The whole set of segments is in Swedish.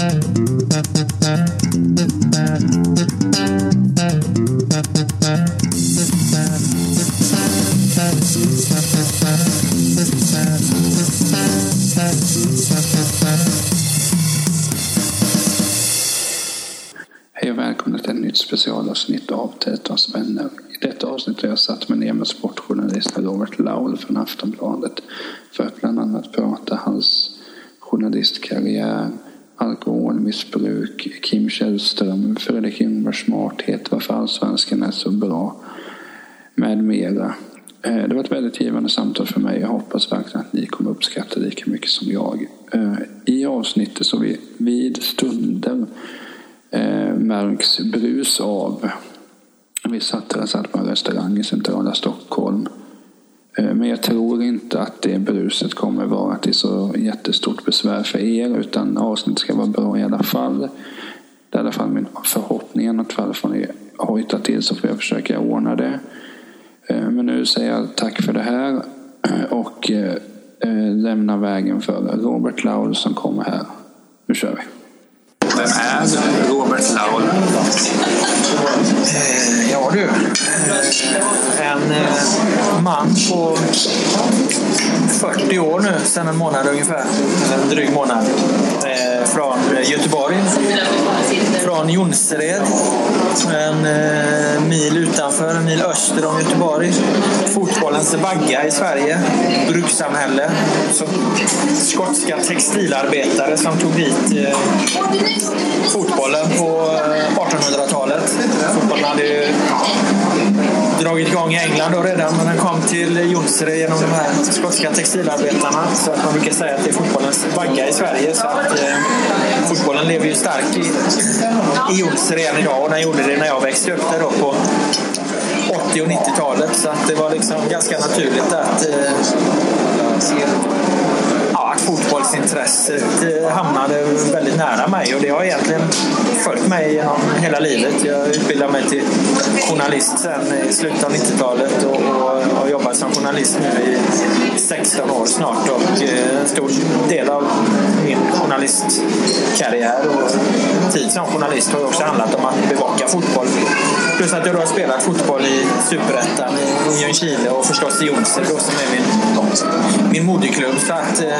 Hej och till så jättestort besvär för er. Utan avsnittet ska vara bra i alla fall. Det är i alla fall min förhoppning. I alla fall får ni hojta till så får jag försöka ordna det. Eh, men nu säger jag tack för det här. Och eh, eh, lämnar vägen för Robert Laul som kommer här. Nu kör vi. Vem är Robert Laul? Eh, Ja du. Eh, En eh, man på 40 år nu, sedan en månad ungefär. En dryg månad. Eh, Från Göteborg. Från Jonsered. En eh, mil utanför, en mil öster om Göteborg. Fotbollens vagga i Sverige. Brukssamhälle. Så, skotska textilarbetare som tog dit eh, fotbollen på eh, 1800-talet. Fotbollen hade ju dragit igång i England då redan, men den kom till Jonsered genom de här skotska textilarbetarna. Så att man brukar säga att det är fotbollens vagga i Sverige. Så att, eh, fotbollen lever ju starkt i, i Jonsered än idag och den gjorde det när jag växte upp där då på 80 och 90-talet. Så att det var liksom ganska naturligt att eh, fotbollsintresset eh, hamnade väldigt nära mig och det har egentligen följt mig genom hela livet. Jag utbildade mig till journalist sen i slutet av 90-talet och, och har jobbat som journalist nu i 16 år snart och eh, en stor del av min journalistkarriär och tid som journalist har ju också handlat om att bevaka fotboll. Plus att jag då har spelat fotboll i Superettan i Ljungskile och förstås i Jonsered som är min, min moderklubb. Så att eh,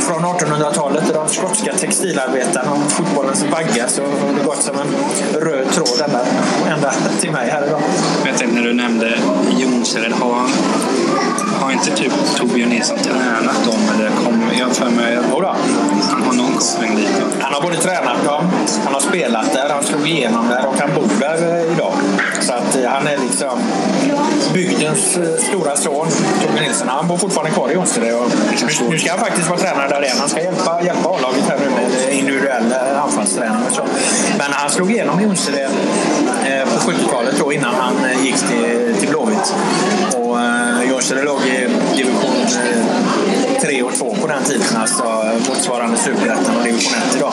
från 1800-talet och de skotska textilarbetarna och fotbollens vagga så har det gått som en röd tråd ända, ända till mig här idag. Jag tänkte när du nämnde Jonsered, har, har inte typ Torbjörn Nilsson tränat dem? Eller kom, jag för mig han har någon va? Han har både tränat dem, han har spelat där, han slog igenom där och han bor där eh, idag. Så att eh, han är liksom bygdens eh, stora son, Torbjörn Nilsson. Han bor fortfarande kvar i Jonsered. Nu, nu ska han faktiskt vara tränare där igen. Han ska hjälpa, hjälpa A-laget här nu med individuell anfallsträning och så. Men han slog igenom i Jonsered på 70-talet då innan han gick till, till Blåvitt. Och Jonsered låg i division 3 och 2 på den tiden, alltså motsvarande Superettan och division 1 idag.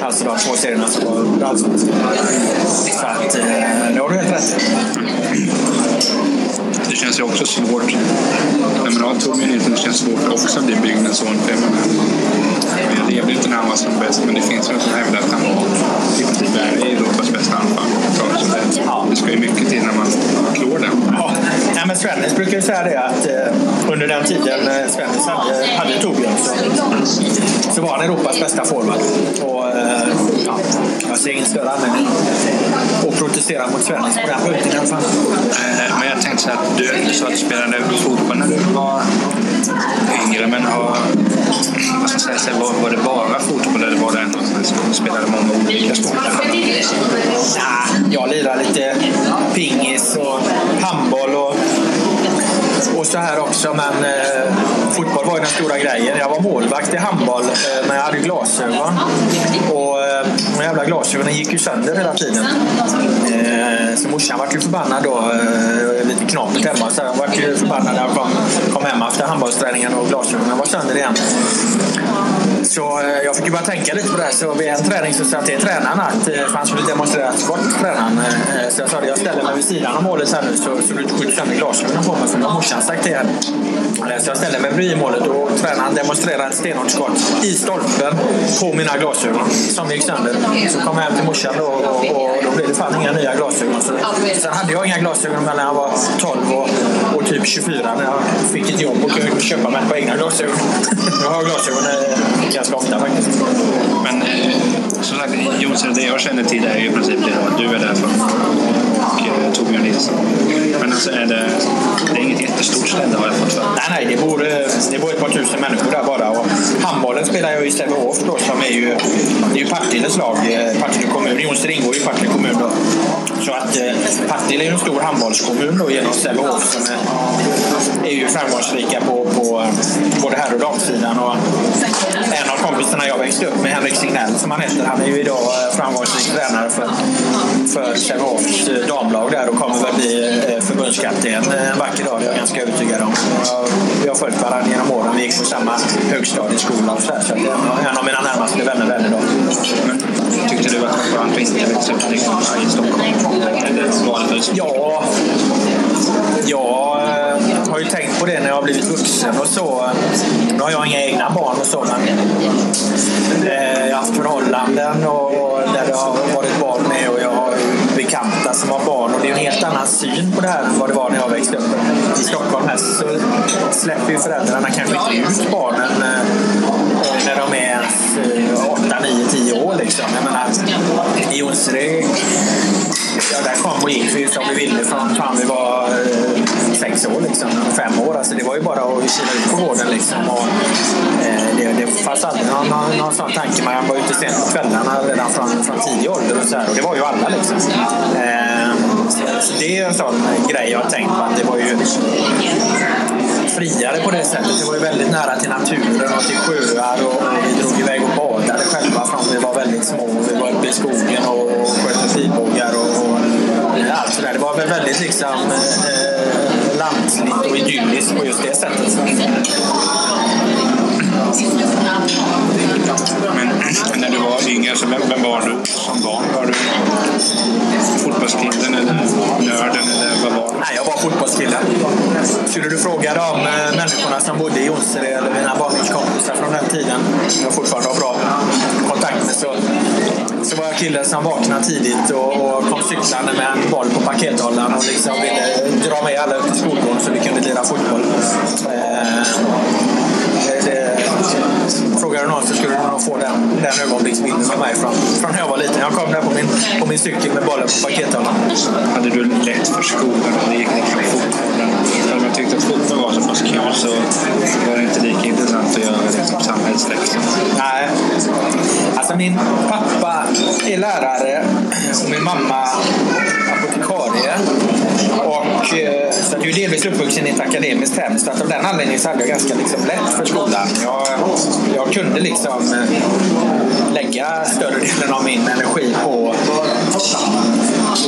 Alltså de två serierna som var allsvenskan. Så att, eh, det har du helt rätt. Det känns ju också svårt. När man har Torbjörn Nilsson känns det svårt också att bli bygdens son. Menar, jag levde inte när han var som bäst, men det finns väl som hävdar att han i princip är Europas bästa anfall. Det, det ska ju mycket till när man klår det. Nej, men Svennis brukar ju säga det att eh, under den tiden eh, Svennis hade, hade Torbjörn så, så var han Europas bästa forward. Och, eh, ja, jag ser ingen större anledning att protestera mot Svennis på den punkten i alla fall. Eh, Men jag tänkte så här, du, du sa att du spelade fotboll när du var yngre, men har, vad sen var, var det bara fotboll eller var det ändå så att du spelade många olika sporter? Ja, jag lirade lite pingis och handboll och, och så här också. Men eh, fotboll var ju den stora grejen. Jag var målvakt i handboll, eh, men jag hade glasögon. Och eh, de jävla glasögonen gick ju sönder hela tiden. Eh, så morsan var ju förbannad då. Eh, lite knapert hemma. Så hon var ju förbannad när jag kom, kom hem efter handbollsträningen och glasögonen var sönder igen. Så eh, jag fick ju bara tänka lite på det här. Så vid en träning så sa jag eh, till tränaren att, han skulle demonstrera ett skott, tränaren. Så jag sa det, jag ställer mig vid sidan av målet här nu så, så du inte skjuter sönder glasögonen på mig. För nu har morsan sagt det. Här. Så jag ställer mig bredvid målet och tränaren demonstrerar ett stenhårt skott i stolpen på mina glasögon som gick sönder. Så kom jag hem till morsan då, och, och då blev det fan inga nya glasögon. Så, sen hade jag inga glasögon mellan jag var 12 och, och typ 24 när jag fick ett jobb och kunde köpa mig ett par egna glasögon. Jag har glasögon ganska ofta faktiskt. Men eh, som sagt, Jonsson, det jag känner till är ju i princip det att du är därifrån och eh, Torbjörn Nilsson. Men alltså är det, det är inget jättestort ställe har jag fått för mig. Nej, nej, det bor, eh, det bor ett par tusen människor där bara. Och handbollen spelar jag i Sävehof då, som är ju, det är ju Partilles lag, Partille kommun. Jonsson ingår i Partille kommun då. Så att Partille är ju en stor handbollskommun då genom Sävehof som är, är ju framgångsrika på, på både herr och damsidan. Och en av kompisarna jag växte upp med, Henrik Signell som han heter, han är ju idag eh, framgångsrik tränare för, för Sävehofs eh, damlag där och kommer väl bli eh, förbundskapten en vacker dag, det är jag ganska övertygad om. Jag- Vi har följt varandra genom åren, vi gick på samma högstadieskola och så, där, så en av mina närmaste vänner väl idag. Men tyckte du att det var skönt att inte växa upp i Stockholm? Ja, eh, har ju tänkt på det när jag har blivit vuxen och så. Nu har jag inga egna barn och så, men eh, jag har haft förhållanden och, och där det har varit barn med och jag har bekanta som har barn och det är en helt annan syn på det här än vad det var när jag växte upp. I Stockholm här så släpper ju föräldrarna kanske inte ut barnen eh, när de är 8, 9, 10 år. Liksom. Jag menar, I Jonsered Ja, där kom och gick vi som vi ville från fan vi var eh, sex år, liksom, fem år. Alltså, det var ju bara att kila ut på gården. Liksom, och, eh, det, det fanns aldrig någon, någon, någon sån tanke. Man var ute sent på kvällarna redan från, från tidig ålder. Och, så här, och det var ju alla. Liksom. Eh, så, så det är en sån grej jag har tänkt på. Att det var ju friare på det sättet. Det var ju väldigt nära till naturen och till sjöar och, vi drog iväg och badade själva från vi var väldigt små. Vi var uppe i skogen och sköt med pilbågar och, och allt sådär. Det var väl väldigt liksom eh, lantligt och idylliskt på just det sättet. Men så vem, vem var du som barn? Var du fotbollskillen eller nörden eller vad var du? Nej, jag var fotbollskillen. Skulle du fråga de eh, människorna som bodde i Jonsered eller mina barndomskompisar från den tiden, som jag fortfarande har bra kontakt med, så, så var jag killen som vaknade tidigt och, och kom cyklande med en boll på pakethållaren och liksom ville dra med alla ut till skolgården så vi kunde lira fotboll. Eh, det, frågar du någon så skulle du nog få den, den ögonblicksbilden av mig från, från när jag var liten. Jag kom där på min, på min cykel med bollen på pakethållaren. Hade du lätt för skolan eller gick liksom jag tyckte att fotboll var så pass kul så var det inte lika intressant att göra liksom samhällsläxor. Nej. Alltså min pappa är lärare och min mamma apotekarie. Och, eh, så att jag är delvis uppvuxen i ett akademiskt hem. Så att av den anledningen så hade jag ganska liksom lätt för skolan. Jag, jag kunde liksom lägga större delen av min energi på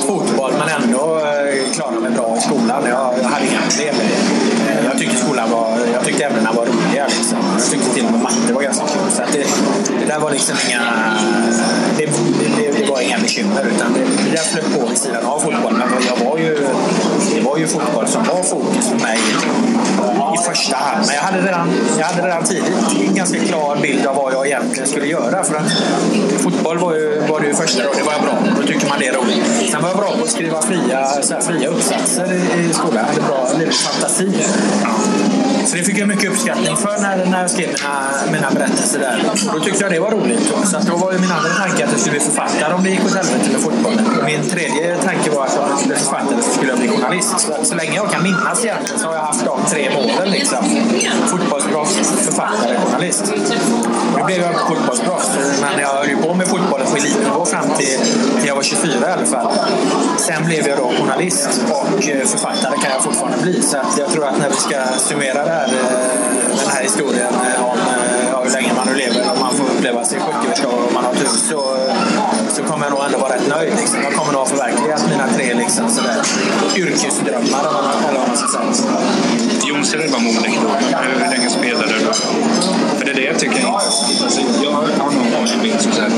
fotboll men ändå eh, klara mig bra i skolan. Jag, jag hade inga problem med det jag tyckte ämnena var roliga. Liksom. Jag tyckte till och med matte var ganska kul. Så att det, det där var liksom inga, det, det, det var inga bekymmer. Utan det, det där flöt på vid sidan av fotbollen. Men jag var ju, det var ju fotboll som var fokus för mig i första hand. Men jag hade redan, jag hade redan tidigt en ganska klar bild av vad jag egentligen skulle göra. För att fotboll var ju, var det ju första och det var jag bra på. Då tycker man det är roligt. Sen var jag bra på att skriva fria, så här, fria uppsatser i, i skolan. Jag hade bra lite fantasi. Så det fick jag mycket uppskattning för när, när jag skrev mina, mina berättelser där. Och då tyckte jag det var roligt. Så att då var ju min andra tanke att jag skulle bli författare om det gick åt helvete med fotbollen. Och min tredje tanke var att om jag skulle bli författare så skulle jag bli journalist. Så, så länge jag kan minnas egentligen så har jag haft de tre målen. Liksom. Fotbollsproffs, författare, journalist. Nu blev jag fotbollsproffs, men jag höll ju på med fotbollen på elitnivå fram till, till jag var 24 i alla fall. Sen blev jag då journalist och eh, författare kan jag fortfarande bli. Så att jag tror att när vi ska summera det här, eh, den här historien om eh, hur länge man nu lever, om man får uppleva sin 70-årsdag och man har tur, så, så kommer jag nog ändå vara rätt nöjd. Liksom. Jag kommer nog ha förverkligat mina tre liksom, sådär yrkesdrömmar eller vad man ska säga. Jonsered var modig då. Hur länge spelade du? För det är det jag tycker är. Alltså, jag har någon gång som säger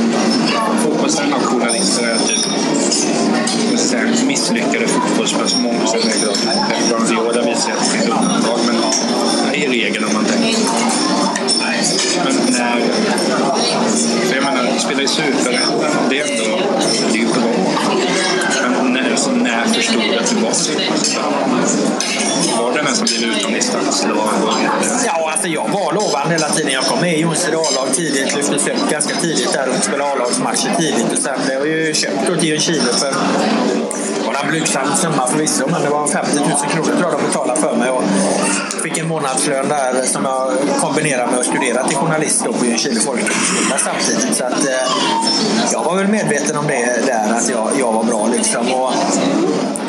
fotbollstränare och journalister är typ säga, misslyckade fotbollsspelare som många säger att Pep Guardiola visar att det finns undantag, men det är regel om man tänker. Men när... För jag menar, spela i Superettan, det är ändå det är ju bra. Men när, alltså, när förstod du att du var Var det den som blev utomlistans? Ja, alltså jag var lovande hela tiden. Jag kom med i Jonsered A-lag tidigt, lyftes upp ganska tidigt där och spelade A-lagsmatcher tidigt. Och sen blev jag ju köpt då till Ljungskile för blygsam summa förvisso, men det var 50 000 kronor tror jag de betalade för mig. Och fick en månadslön där som jag kombinerade med att studera till journalist då på Ljungskile folkhögskola samtidigt. Så att, eh, jag var väl medveten om det där, att jag, jag var bra liksom. Och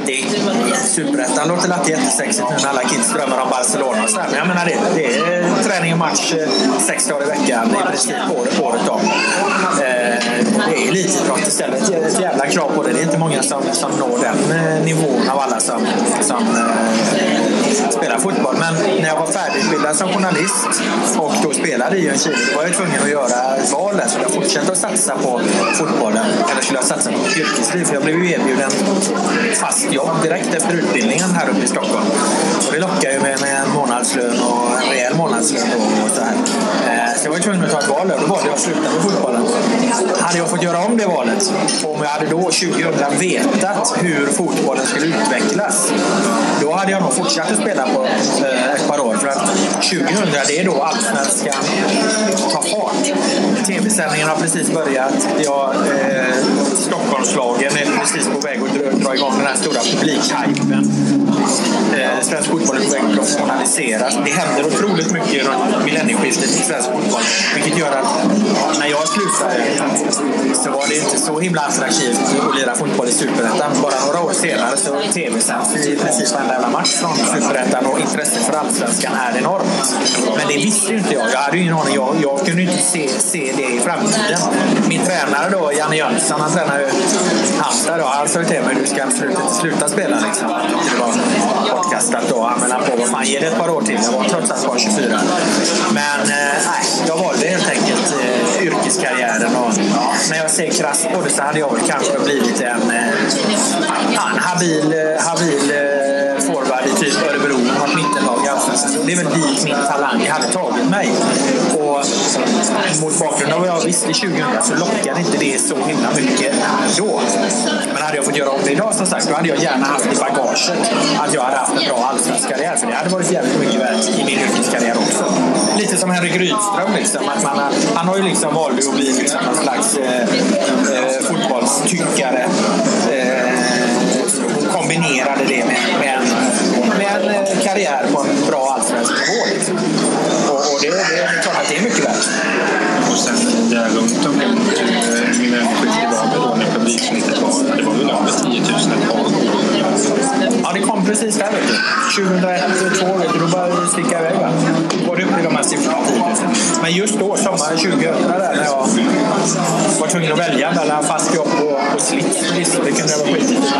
det, Superettan låter alltid jättesexigt nu när alla kids drömmer om Barcelona och så här. Men jag menar det, det är träning och match eh, sex dagar i veckan i princip året, året om. Eh, det är elitidrott istället. Det är ett jävla krav på det. Det är inte många som, som når den eh, nivån av alla som, som eh, spela fotboll. Men när jag var färdigutbildad som journalist och då spelade i Ljungskile, då var jag tvungen att göra ett val där. Skulle jag fortsätta att satsa på fotbollen eller skulle jag satsa på mitt yrkesliv? För jag blev ju erbjuden fast jobb direkt efter utbildningen här uppe i Stockholm. Och det lockar ju med, med en månadslön och en rejäl månadslön då och så här. Eh, så jag var tvungen att ta ett val och då valde jag att sluta med fotbollen. Hade jag fått göra om det valet, om jag hade då 2000 vetat hur fotbollen skulle utvecklas, då hade jag nog fortsatt att spela på eh, ett par år. För att 2000, det är då allsvenskan. Sändningen har precis börjat. Ja, eh, Stockholmslagen är precis på väg att dra, dra igång den här stora publikhypen. Eh, svensk fotboll är på väg att professionaliseras. Det händer otroligt mycket runt millennieskiftet i svensk fotboll. Vilket gör att när jag slutade så var det inte så himla attraktivt att lira fotboll i Superettan. Bara några år senare så tv-sänds i princip varenda jävla match från Superettan och intresset för Allsvenskan är enormt. Men det visste ju inte jag. Jag hade ju ingen aning. Jag, jag kunde ju inte se, se det i framtiden. Min tränare då, Janne Jönsson, han tränar ju Halmstad. Han sa ju till mig du ska sluta, sluta spela. Liksom. Det var bortkastat då. Han menade på vad fan, ge det ett par år till. Jag var trots allt bara 24. Men eh, nej, jag valde helt enkelt eh, yrkeskarriären. Och, när jag ser krasst på det så hade jag väl kanske blivit en, eh, en habil, eh, habil eh, forward i typ Örebro, något mittenlag i Allsvenskan. Det är väl dit min talang hade tagit mig. Mot bakgrund av vad jag visste 2000 så lockade inte det så himla mycket då. Men hade jag fått göra om det idag som sagt, då hade jag gärna haft i bagaget att jag hade haft en bra allsvensk karriär. För det hade varit jävligt mycket värt i min yrkeskarriär också. Lite som Henrik Rydström. Liksom, att man, han har ju liksom valt att bli liksom någon slags eh, eh, fotbollstyckare. Eh, kombinerade det med, med, en, med en eh, karriär på en bra allsvensk nivå. Liksom. Och, och det, det, det är klart att det är mycket värt. Och sen där runt som inte var det var, väl över 10 000 ett par Ja, det kom precis där 2001, 2002 då började det sticka iväg. Va? Var det uppe i de här siffrorna? 10 000. Men just då, sommaren 2000, där, när jag var tvungen att välja mellan fast jobb och, och slitt. Det kunde vara skitigt.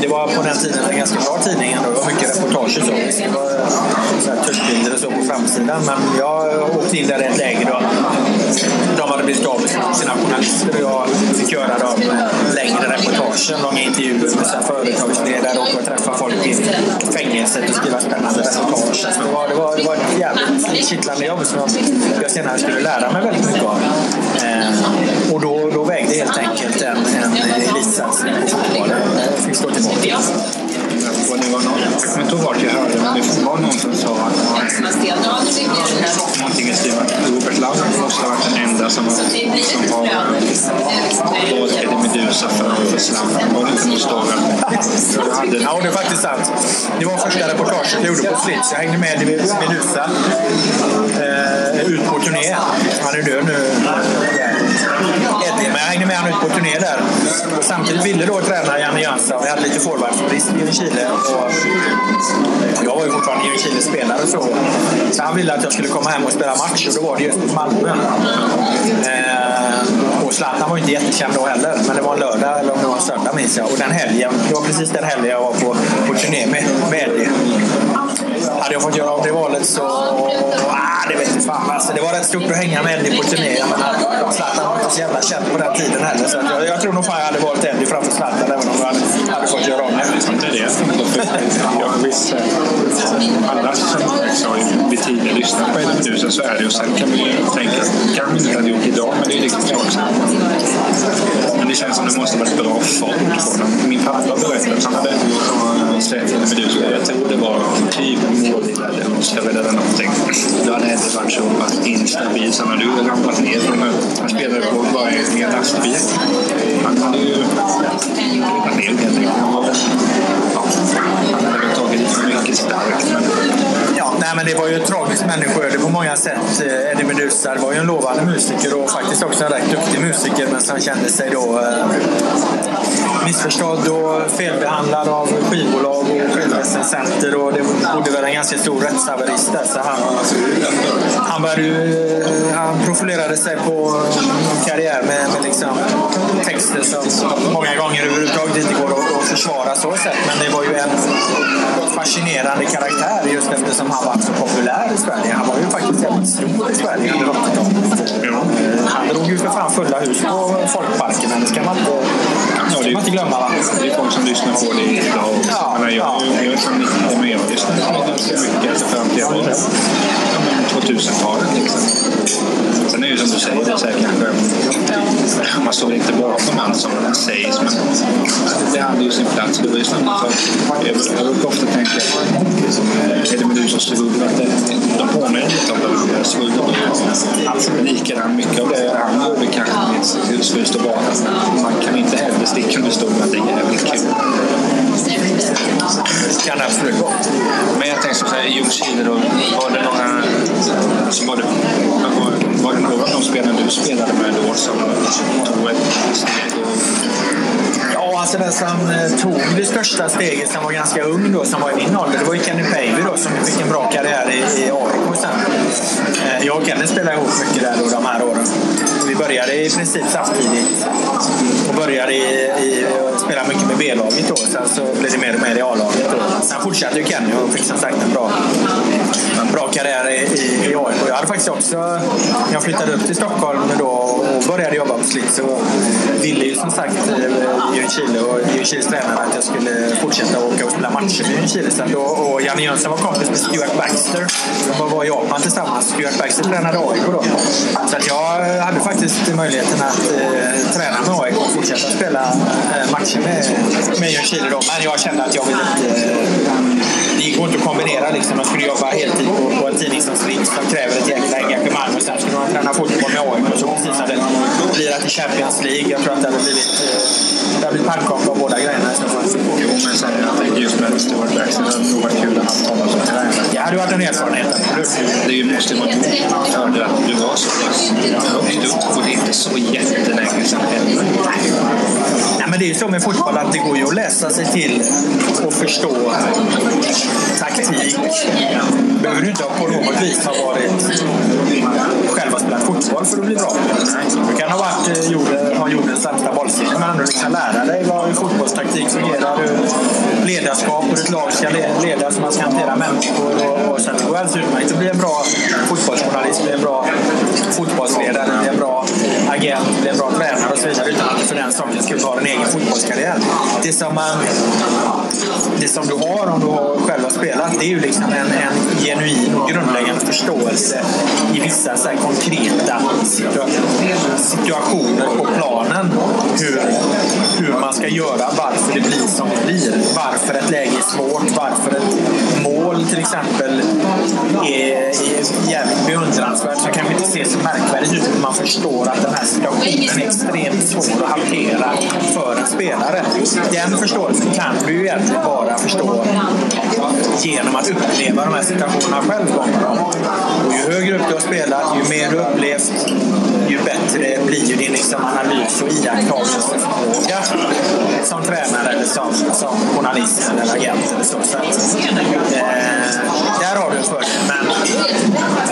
Det var på den tiden en ganska bra tidning ändå. Det var mycket reportage och så. Det var eh, tuschbilder och så på framsidan. Men jag åkte in där i ett läge då de hade blivit av med sina journalister och jag fick göra dem längre reportagen, långa intervjuer med företagsledare och träffa folk i fängelset och skriva spännande reportage. Så det, var, det, var, det var ett jävligt kittlande jobb som jag senare skulle lära mig väldigt mycket av. Eh, intressant. det var första reportaget jag gjorde på Slits. Jag hängde med i Medusa eh, ut på turné. Han är död nu. Eddie, men jag hängde med honom ut på turné där. Och samtidigt ville då tränare Janne Jönsson. Vi hade lite forwardsbrist i Chile. Och jag var ju fortfarande i Chile spelare så. Så han ville att jag skulle komma hem och spela match och då var det just mot Malmö. Eh, och Zlatan var ju inte jättekänd då heller, men det var en lördag eller om det var en söndag minns jag. Och den helgen, det var precis den helgen jag var på, på turné med, med Eddie. Hade jag fått göra om det valet så... Ah, det vet inte fan. Alltså, det var rätt stort att hänga med Eddie på turné. Jag menar, Zlatan var inte så jävla känd på den tiden heller. Så jag, jag tror nog fan jag hade valt Eddie framför Zlatan även om jag hade, hade fått göra om det. Det är det. Ja, visst. Alla som vid tiden lyssnat på Eddie Meduza så är det ju. Sen kan man ju tänka att kanske inte hade gjort idag, men det är riktigt klart. Men det känns som det måste varit bra fart på den. Min pappa berättade att han hade sett Eddie Meduza. Jag tror det var typ målbil eller någonting. Då hade Eddie varit så pass instabil så han hade ju ramlat ner från. Han spelade på bara en lastbil. Han hade ju ramlat ner helt Ja, nej, men det var ju ett tragiskt människoöde på många sätt. Eh, Eddie Meduza det var ju en lovande musiker och faktiskt också en rätt duktig musiker men som kände sig då eh, missförstådd och felbehandlad av skivbolag och skivrecensenter och det bodde väl en ganska stor rättshaverist där. Så han, han, började eh, han profilerade sig på karriär med, med liksom texter som många gånger överhuvudtaget inte går att, att försvara så sett. Men det var ju en fascinerande karaktär just eftersom han var så populär i Sverige. Han var ju faktiskt jävligt stor i Sverige under 80-talet. Eh, Han drog ju för fan fulla hus på folkparkerna. Det ska man inte, Det, man inte glömma. Va? det är folk som lyssnar på det idag också. Ja, Men jag, ja. jag, är från 90 men jag lyssnar på det ganska mycket. Alltså fram till ja, men 2000-talet. Liksom. Sen är det ju som du säger, det är så här kanske... Man står inte bakom allt som sägs, men det hade ju sin plats. Det var ju snabbt för, jag, brukar ofta tänka att Eddie Meduza och Svullo, att det- de påminner lite om varandra. Svullo var ju likadan. Mycket av det han gjorde kanske hur skulle stå bakom. Man kan inte heller sticka under stol med att det är jävligt kul. Kan det absolut vara. Men jag tänkte så här, i Ljungskile då, var det några... Alltså var, det, var, var det några av de spelarna du spelade med då som tog ett steg? Ja, alltså den som eh, tog det största steget, som var ganska ung då, som var i min ålder, det var ju Kenny Pavey då, som fick en bra karriär i, i AIK sen. Eh, jag och Kenny spelade ihop mycket där då, de här åren. Vi började i princip samtidigt och började i, i, spelade mycket med B-laget då. Sen så blev det mer och mer i A-laget då. Sen fortsatte ju Kenny och fick som sagt en bra, en bra karriär i, i, i AIK. Jag hade faktiskt också, när jag flyttade upp till Stockholm då och började jobba på Slitz så ville ju som sagt eh, Ljungskile och Ljungskiles tränare att jag skulle fortsätta åka och spela matcher med Ljungskile. sen då- Och Janne Jönsson var kompis med Stuart Baxter. De var i Japan tillsammans. Stuart Baxter tränade AIK då. Så att jag hade faktiskt möjligheten att eh, träna med AIK och fortsätta spela eh, matcher med, med Ljungskile då. Men jag kände att jag ville inte... Eh, det går inte att kombinera liksom. Man skulle jobba heltid på, på en tidning som Strix som kräver ett jäkla engagemang och sen skulle man träna fotboll med AIK så precis hade lirat i Champions League. Jag tror att det hade blivit, eh, det hade blivit pannkaka av båda grejerna i så fall. jo, men sen jag tänker just med Stuart Baxter, det hade nog varit kul att ha honom som tränare. Det hade varit en erfarenhet. Det måste vara en fördel att du var så pass högt upp och det är inte så jättelänge sedan heller. Men det är ju så med fotboll att det går ju att läsa sig till och förstå taktik. behöver du inte på något vis ha varit själv har spelat fotboll för att bli bra. Du kan ha varit eh, jorden, ha jordens sämsta bollsinne men ändå kan lära dig vad hur fotbollstaktik fungerar, hur ledarskap, hur ett lag ska ledas, hur man ska hantera människor. Och, och så det går alldeles utmärkt att bli en bra fotbollsjournalist, bli en bra fotbollsledare, bli en bra agent, bli en bra tränare och så vidare utan att du för den sakens skull har en egen fotbollskarriär. Det som, man, det som du har om du har själv har spelat det är ju liksom en, en genuin och grundläggande förståelse i vissa så här konkreta situationer på planen. Hur, hur man ska göra, varför det blir som det blir. Varför ett läge är svårt, varför ett mål till exempel är, är jävligt beundransvärt. Så kanske inte ser så märkvärdigt ut, men man förstår att den här situationen är extremt svår att hantera för en spelare. Den förståelsen kan du ju egentligen bara förstå genom att uppleva de här situationerna själv. Och ju högre upp du har spelat, ju mer du har upplevt, ju bättre blir ju din liksom analys och iakttagelseförmåga som tränare eller som, som journalist eller agent. Eller så. Så att, eh, där har du en fördel. Men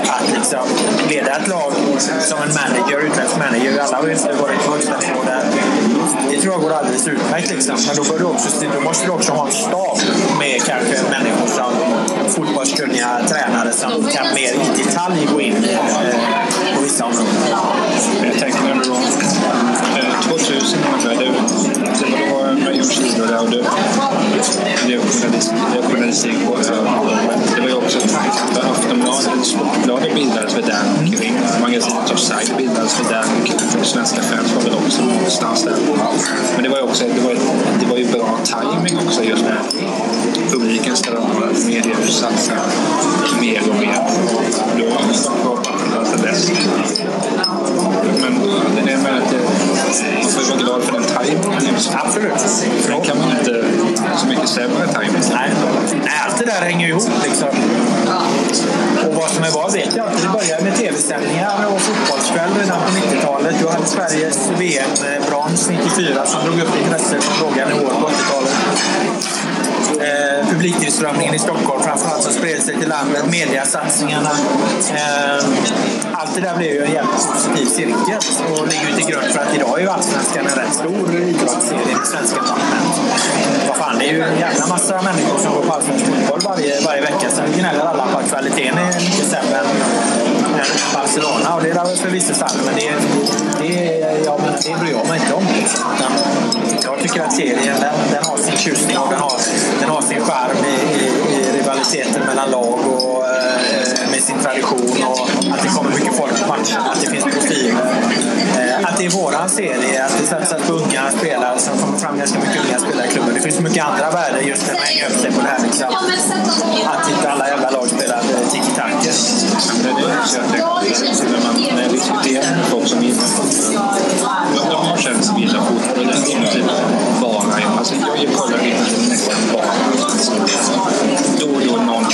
att liksom leda ett lag som en manager, utländsk manager, alla har ju inte varit på högsta där. Det tror jag går alldeles utmärkt. Liksom. Men då, bör du också, då måste du också ha en stab med kanske människor som fotbollskunniga tränare som kan mer i detalj gå in eh, på vissa områden. 2000 ungefär, det, det var då med Jon där och du blev journalistik på Det var ju också Aftonbladet, Sportbladet bildades för den kring. Magasinet Offside bildades för den kring. Svenska fans var väl också någonstans där. Men det var ju också det var, det var ju bra timing också just med publiken ställer om att medier satsar mer och mer. Då var det bäst. Men det är med att man får vara glad för den tajmingen. Absolut. För den kan man inte så mycket sämre tajming. Nej, allt det där hänger ihop. Liksom. Och vad som är vad vet jag inte. Det började med tv-sändningar och fotbollskväll redan på 90-talet. Du hade Sveriges VM-brons 94 som drog upp intresset från låga nivåer på 80-talet. Eh, publiktillströmningen i Stockholm framförallt som spred sig till landet, mediasatsningarna. Eh, allt det där blev ju en jävligt positiv cirkel och ligger ju till grund för att idag är ju Allsvenskan en rätt stor idrottsserie med svenska parlament. Vad fan, det är ju en jävla massa människor som går på allsvensk fotboll varje, varje vecka. Sen gnäller alla på att kvaliteten är mycket sämre än, Barcelona och det är väl förvisso sant, men det, det, ja, men det bryr jag mig inte om. Jag tycker att serien den, den har sin tjusning och den har, den har sin charm i, i, i rivaliteten mellan lag och eh, med sin tradition och att det kommer mycket folk på matchen, att det finns profiler. Det är våran serie, att det satsas på unga spelare som kommer fram ganska mycket unga spelare i klubben. Det finns så mycket andra värden just att hänga upp sig på det här. Liksom. Att inte alla jävla lag tic-tac. Det är det jag tänker när man när jag diskuterar med folk som gillar fotboll, de har känt sig gillar fotboll. Det är inte bara jag. Alltså, jag kollar inte nästan bara. Då och då någon har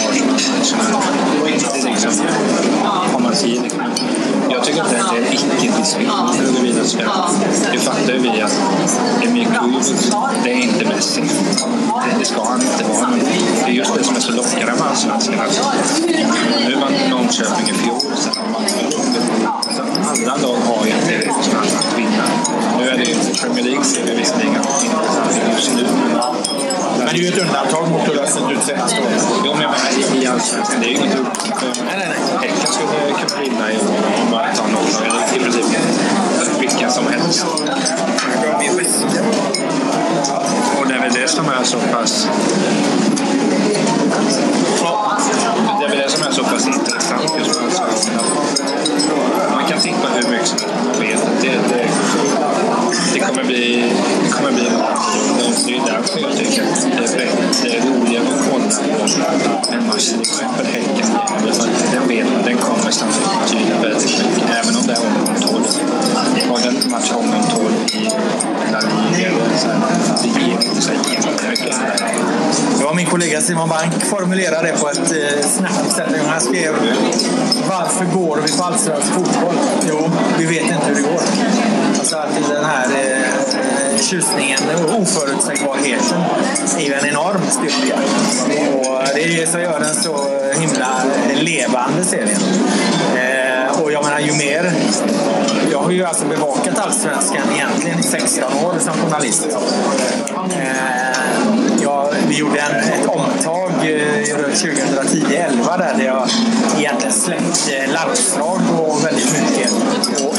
sådana Det är liksom, man. Liksom. Jag tycker inte att det är en icke-diskussion huruvida ska. Det fattar ju vi att Emil Kujovic, det är inte Messi. Det, det ska han inte vara. Men det är just det som är så lockande med allsvenskan. Nu vann Norrköping i fjol. Sen man alla lag har ju en chans att vinna. Nu är det ju Premier League ser vi visserligen intressant just nu. Men det är ju ett undantag mot hur det har sett ut senaste året. Jo, men jag menar i allsvenskan. Det är ju inget undantag. Nej, nej, nej. Häcken skulle kunna vinna i år om man tar någon eller i princip vilka som helst. Och det är väl det som är så pass... Det som är så pass intressant just med allsvenskan. Man kan tippa hur mycket som helst man vet. Det, det, det kommer bli... Det kommer bli det är därför jag tycker att det är bättre, roligare att kolla än matchen match till exempel Häcken Den vet den kommer sannolikt betyda väldigt mycket. Även om det är omgång 12. Har den matchen omgång 12 i La Liga, det ger inte så jättemycket. Det var min kollega Simon Bank formulerade det på ett eh, snabbt sätt. Han skrev Varför går vi på allsvensk fotboll? Jo, vi vet inte hur det går. Alltså alltid den här eh, tjusningen och oförutsägbarheten är ju en enorm styrka. Och det är det som gör den så himla levande serien. Eh, och jag menar, ju mer... Jag har ju alltså bevakat Allsvenskan egentligen i 16 år som journalist. Eh, jag, vi gjorde en, ett omtag eh, runt 2010-11 där, där jag egentligen släppte eh, landslag och väldigt mycket och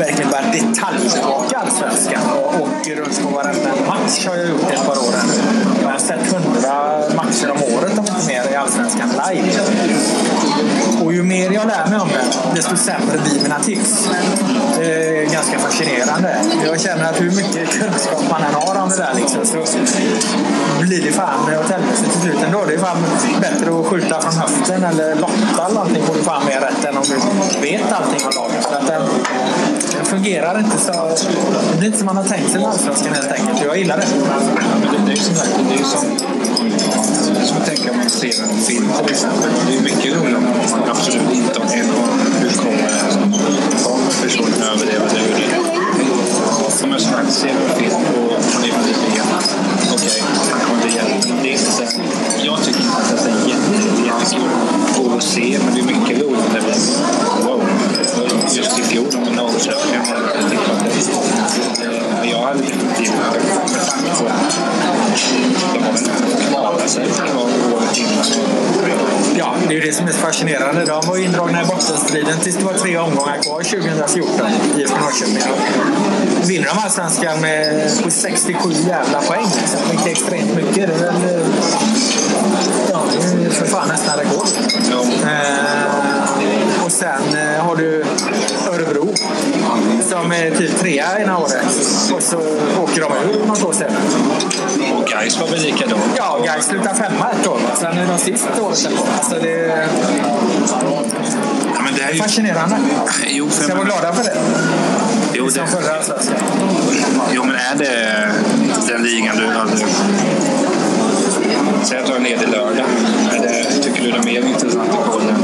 verkligen började detaljbevaka Allsvenskan och åker runt på varenda match har jag gjort ett par år nu. Jag har sett hundra matcher om året om inte mer i Allsvenskan live. Och ju mer jag lär mig om det, desto sämre blir mina tips. Det är ganska fascinerande. Jag känner att hur mycket kunskap man än har om det där liksom, så blir det fan åt helvete till slut ändå. Det är fan bättre att skjuta från höften eller lotta eller någonting får du fan mer rätt än om du vet allting om laget. För att den, den fungerar inte så... Det blir inte som man har tänkt sig med helt enkelt. Jag gillar det. Men det, det är ju som sagt, det är ju som, som att tänka om man ser en film till exempel. Det är mycket roligare om man absolut inte har en aning eh, om hur kommer det här Kommer personen överleva det och det? Om jag faktiskt ser en film och man är. Okej, han kommer inte hjälpa. Det är inte så jag tycker inte att det är jätte, jättekul att se, men det är mycket roligt när vi... wow. Just i fjol om med Norrköping, jag hade tippat det. Jag hade definitivt med tanke på de har väl klarat sig året innan. Ja, det är ju det som är så fascinerande. De var indragna i bottenstriden tills det var tre omgångar kvar 2014 IFK Norrköping. Vinner de allsvenskan med 67 jävla poäng. Liksom. Vilket är extremt mycket. Det är väl ja, det är för fan nästan rekord. Eh, och sen eh, har du Örebro som är typ trea ena året. Och så åker de ur något år senare. Gais var väl likadant? Ja, Gais slutar femma ett år. Sen är de sist året efter. Alltså det Ja, men det är ju... fascinerande. Jo, för Ska vara glada för det. Jo, Som det, förra allsvenskan. jo, men är det den ligan du hade... Säg att du har en ledig lördag. Är det, tycker du det är mer intressant att kolla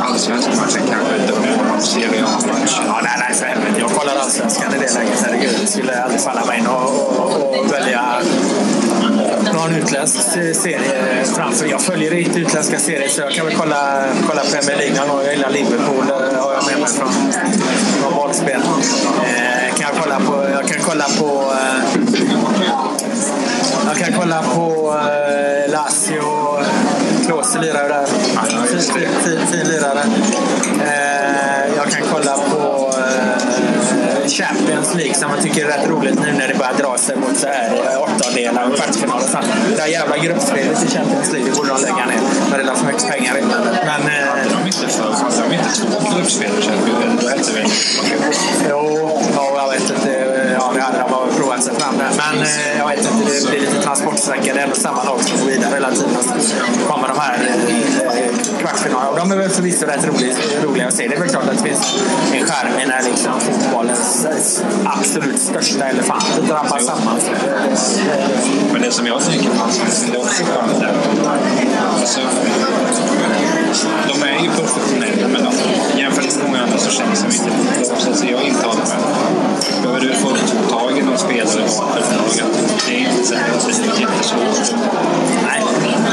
allsvenska matchen kanske? Då någon Serie match? Ja, nej, nej, för helvete. Jag kollar allsvenskan i det läget. Herregud, det skulle aldrig falla mig in att välja någon utländsk serie framför. Jag följer inte utländska serier så jag kan väl kolla, kolla Premier League någon gång. Jag gillar Liverpool. Det har jag med mig från, från bollspel. Eh, kan jag, kolla på, jag kan kolla på... Eh, kan kolla på eh, Lazio. Klose lirar ju där. Fin, fin, fin, fin lirare. Eh, jag kan kolla på eh, Champions League som jag tycker är rätt roligt nu när det börjar dra sig mot så här eh, åttondelsfinal och kvartsfinal och sånt. Det där jävla gruppspelet i Champions League det borde de lägga ner. Men det är för mycket pengar inblandat. Men eh, De inte för... De är inte två gruppspel i Champions League. Då hette det Jo, ja, jag vet inte. Ja, det hade de bara provat sig fram där. Men eh, jag vet inte, det blir lite transportsträcka. Det är ändå samma lag som går vidare hela tiden. Och så kommer de här eh, kvartsfinalerna. Och de är väl förvisso rätt roliga, roliga att se. Det är väl klart att det finns en skärm i när liksom fotbollens absolut största elefanter drabbar samman. Men det som jag tycker med det är också skönt. Alltså, de är ju professionella, men alltså, jämfört med många andra så känns de inte så så jag intalar mig. Behöver du få tag i någon spelare för ett det är inte så här, det är jättesvårt. Nej.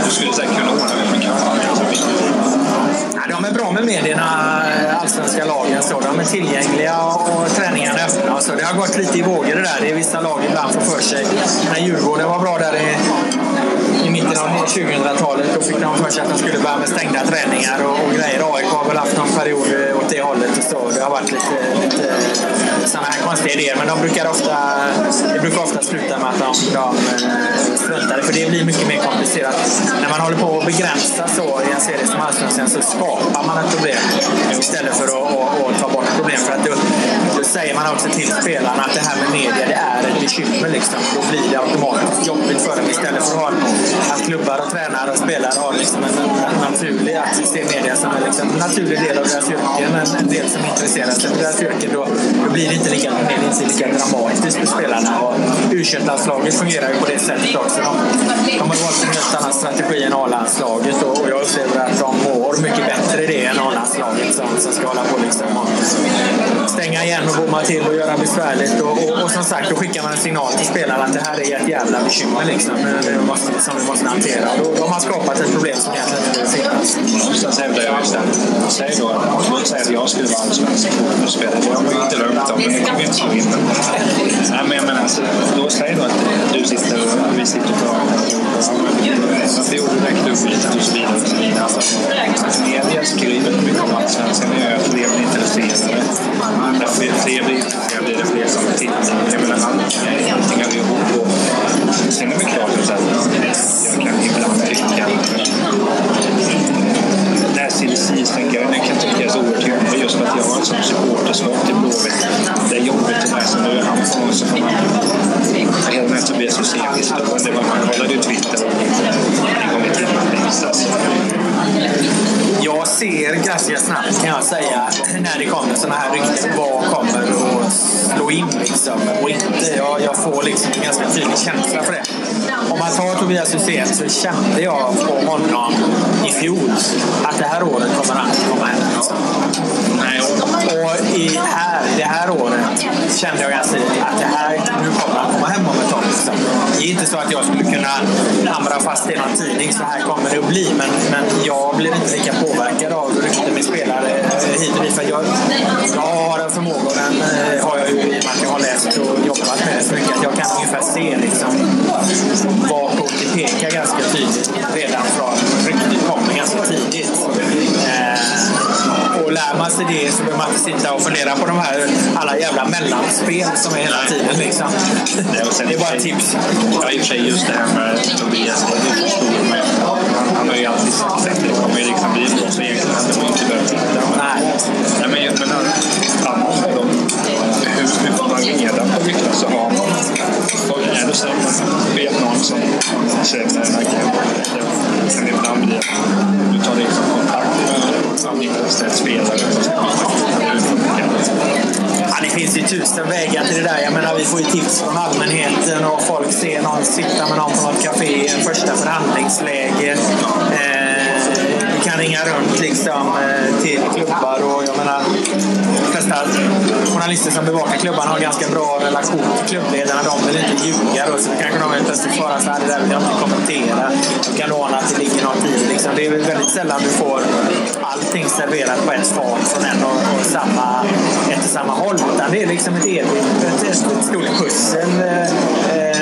Du skulle säkert kunna ordna med en kampanj. Ja, de är bra med medierna, allsvenska lagen. Så de är tillgängliga och träningarna är öppna. Så det har gått lite i vågor det där. Det är vissa lag ibland får för sig. När Djurgården var bra där i, i av 2000-talet då fick de för sig att de skulle börja med stängda träningar och, och grejer. AIK har väl haft någon period eh, åt det hållet. Och så. Det har varit lite, lite sådana här konstiga idéer. Men de brukar ofta, det brukar ofta sluta med att de, de eh, struntar i det. För det blir mycket mer komplicerat. När man håller på att begränsa så i en serie som Allsvenskan så skapar man ett problem istället för att, att, att ta bort problem. För att då, då säger man också till spelarna att det här med media det är ett bekymmer. Liksom. Då blir det automatiskt jobbigt för dem istället för att, ha, att klubbar och tränare och spelare har liksom en, en naturlig access till media som en liksom, naturlig del av deras yrke. Men en del som intresserar sig för deras yrke. Då, då blir det inte lika, det är inte lika dramatiskt för spelarna. Och U21-landslaget fungerar ju på det sättet också. De, de har valt en helt annan strategi än A-landslaget och och jag upplever att de mår mycket bättre i det än A-landslaget som, som ska hålla på liksom och stänga igen och bomma till och göra besvärligt. Och, och, och som sagt, då skickar man en signal till spelarna att det här är ett jävla bekymmer liksom, måste, som vi måste hantera. Då, har har skapat ett problem som egentligen inte borde finnas. Någonstans hävdar jag just. Säg då att säger att jag skulle vara allsvensk fotbollsspelare. Det har man ju inte lugnt om, det kommer inte slå in. Nej, men jag menar, alltså, då säg då att du sitter och vi sitter och pratar. Varför gjorde du det klubbytet och så vidare? Och så vidare. Alltså, media skriver mycket om allsvenskan. Det gör att fler blir intresserade andra fler fler blir intresserade blir det fler som tittar. Jag menar, allting har vi ihop. Och sen är det klart att jag kan ibland tycka det här tänker jag, grejen kan tyckas oerhört jobbig just för att jag har ett sånt supporterskap till Blåvitt. Det är jobbigt det där som nu är han på gång så får man helt med Tobias Hysén det var Man kollade ju Twitter en gång i timmen. Alltså. Jag ser ganska snabbt kan jag säga när det kommer sådana här rykten vad kommer att slå in liksom och inte. Jag, jag får liksom en ganska tydlig känsla för det. Om man tar Tobias Hysén så kände jag på honom i fjol att det här året kommer han inte komma hem. Liksom. Och i här, det här året kände jag ganska tydligt att det här, nu kommer han komma hem om ett. Liksom. Det är inte så att jag skulle kunna hamra fast i någon tidning, så här kommer det att bli. Men, men jag blir inte lika påverkad av rykten med spelare eh, hit och dit. För jag, jag har en förmåga, och den eh, har jag ju i och med att jag har läst och jobbat med det så mycket, att jag kan ungefär se liksom, vartåt det pekar ganska tydligt redan från ryktet kommer ganska tidigt. Lär man sig det så behöver man inte sitta och fundera på de här alla jävla mellanspel som är hela tiden. Liksom. Det är bara ett tips. Ja, i och för sig just det här med Tobias, det är ju. Han, han har ju alltid sagt att det kommer liksom bli så egentligen hade man inte behövt titta. Nej. Nej, men, men annars är de, hur, hur får man reda på rykten så har man... Är det så att man vet någon som känner spelare det? Ja, det finns ju tusen vägar till det där. Jag menar, vi får ju tips från allmänheten och folk ser någon sitta med någon på något café i första förhandlingsläge. Eh, ringa runt liksom, eh, till klubbar och jag menar, de flesta journalister som bevakar klubbarna har ganska bra relation till klubbledarna. De vill inte ljuga då, så kanske de helt plötsligt får så här, det där vill jag inte kommentera. Du kan ana att det ligger något i. Liksom. Det är väl väldigt sällan du får allting serverat på ett fat från en och, och samma, ett och samma håll. Utan det är liksom ett evigt, ett, ett stort pussel eh, eh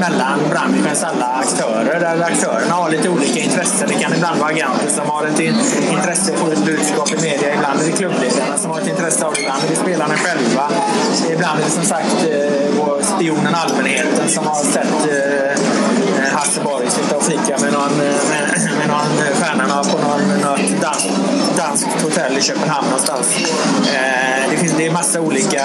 mellan branschens alla aktörer. Där aktörerna har lite olika intressen. Det kan ibland vara agenter som har ett intresse för ett budskap i media. Ibland är det klubbledarna som har ett intresse av det. Ibland är det spelarna själva. Ibland är det som sagt eh, vår spionen allmänheten som har sett eh, eh, Hasse Borg sitta och fika med någon, med, med någon eh, stjärna på någon, något dans, danskt hotell i Köpenhamn någonstans. Eh, det, finns, det är massa olika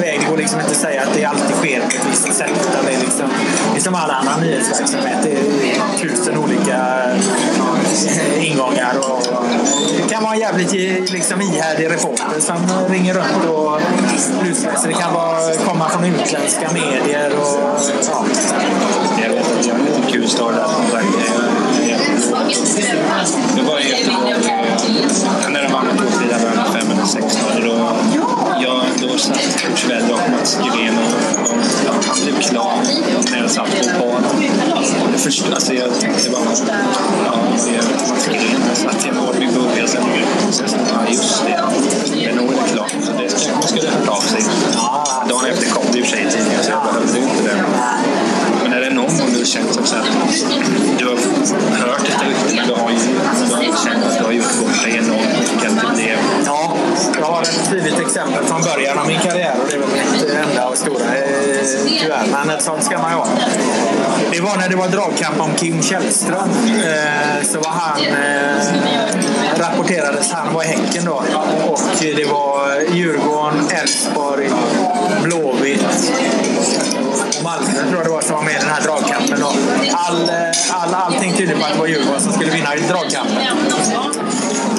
vägar. Det går liksom inte att säga att det alltid sker på ett visst sätt. Utan det, är liksom, det är som all annan nyhetsverksamhet. Det är tusen olika eh, ingångar. Och, det kan vara en jävligt liksom, ihärdig reporter som ringer runt och lusläser. Det kan vara, komma från utländska medier. Och, ja. Jag vet att jag är en liten kul start där. Det var ju när de vann med Tårtfria början av 5 eller 6 då. Då, då satt Kurt Svell och Mats Gylén och, ja, han blev klar när jag satt på par. Alltså, jag alltså jag tänkte bara, ja, det är Mats Gylén, Jag satt i en hård början sen. Sen sa jag, ja just det, det är nog inte klart. Så det kanske man skulle ha hört av sig. Dagen efter kom det i och för sig i tidningen så jag behövde ju inte det. Men är det någon gång du känt som så här, exempel från början av min karriär och det är väl mitt enda och stora eh, tyvärr. Men ett sånt ska man ju ha. Det var när det var dragkamp om Kim Källström. Eh, så var han, eh, rapporterades, han var i Häcken då. Och det var Djurgården, Elfsborg, Blåvitt och Malmö tror jag det var som var med i den här dragkampen. Då. All, eh, all, allting tydde på att det var Djurgården som skulle vinna i dragkampen.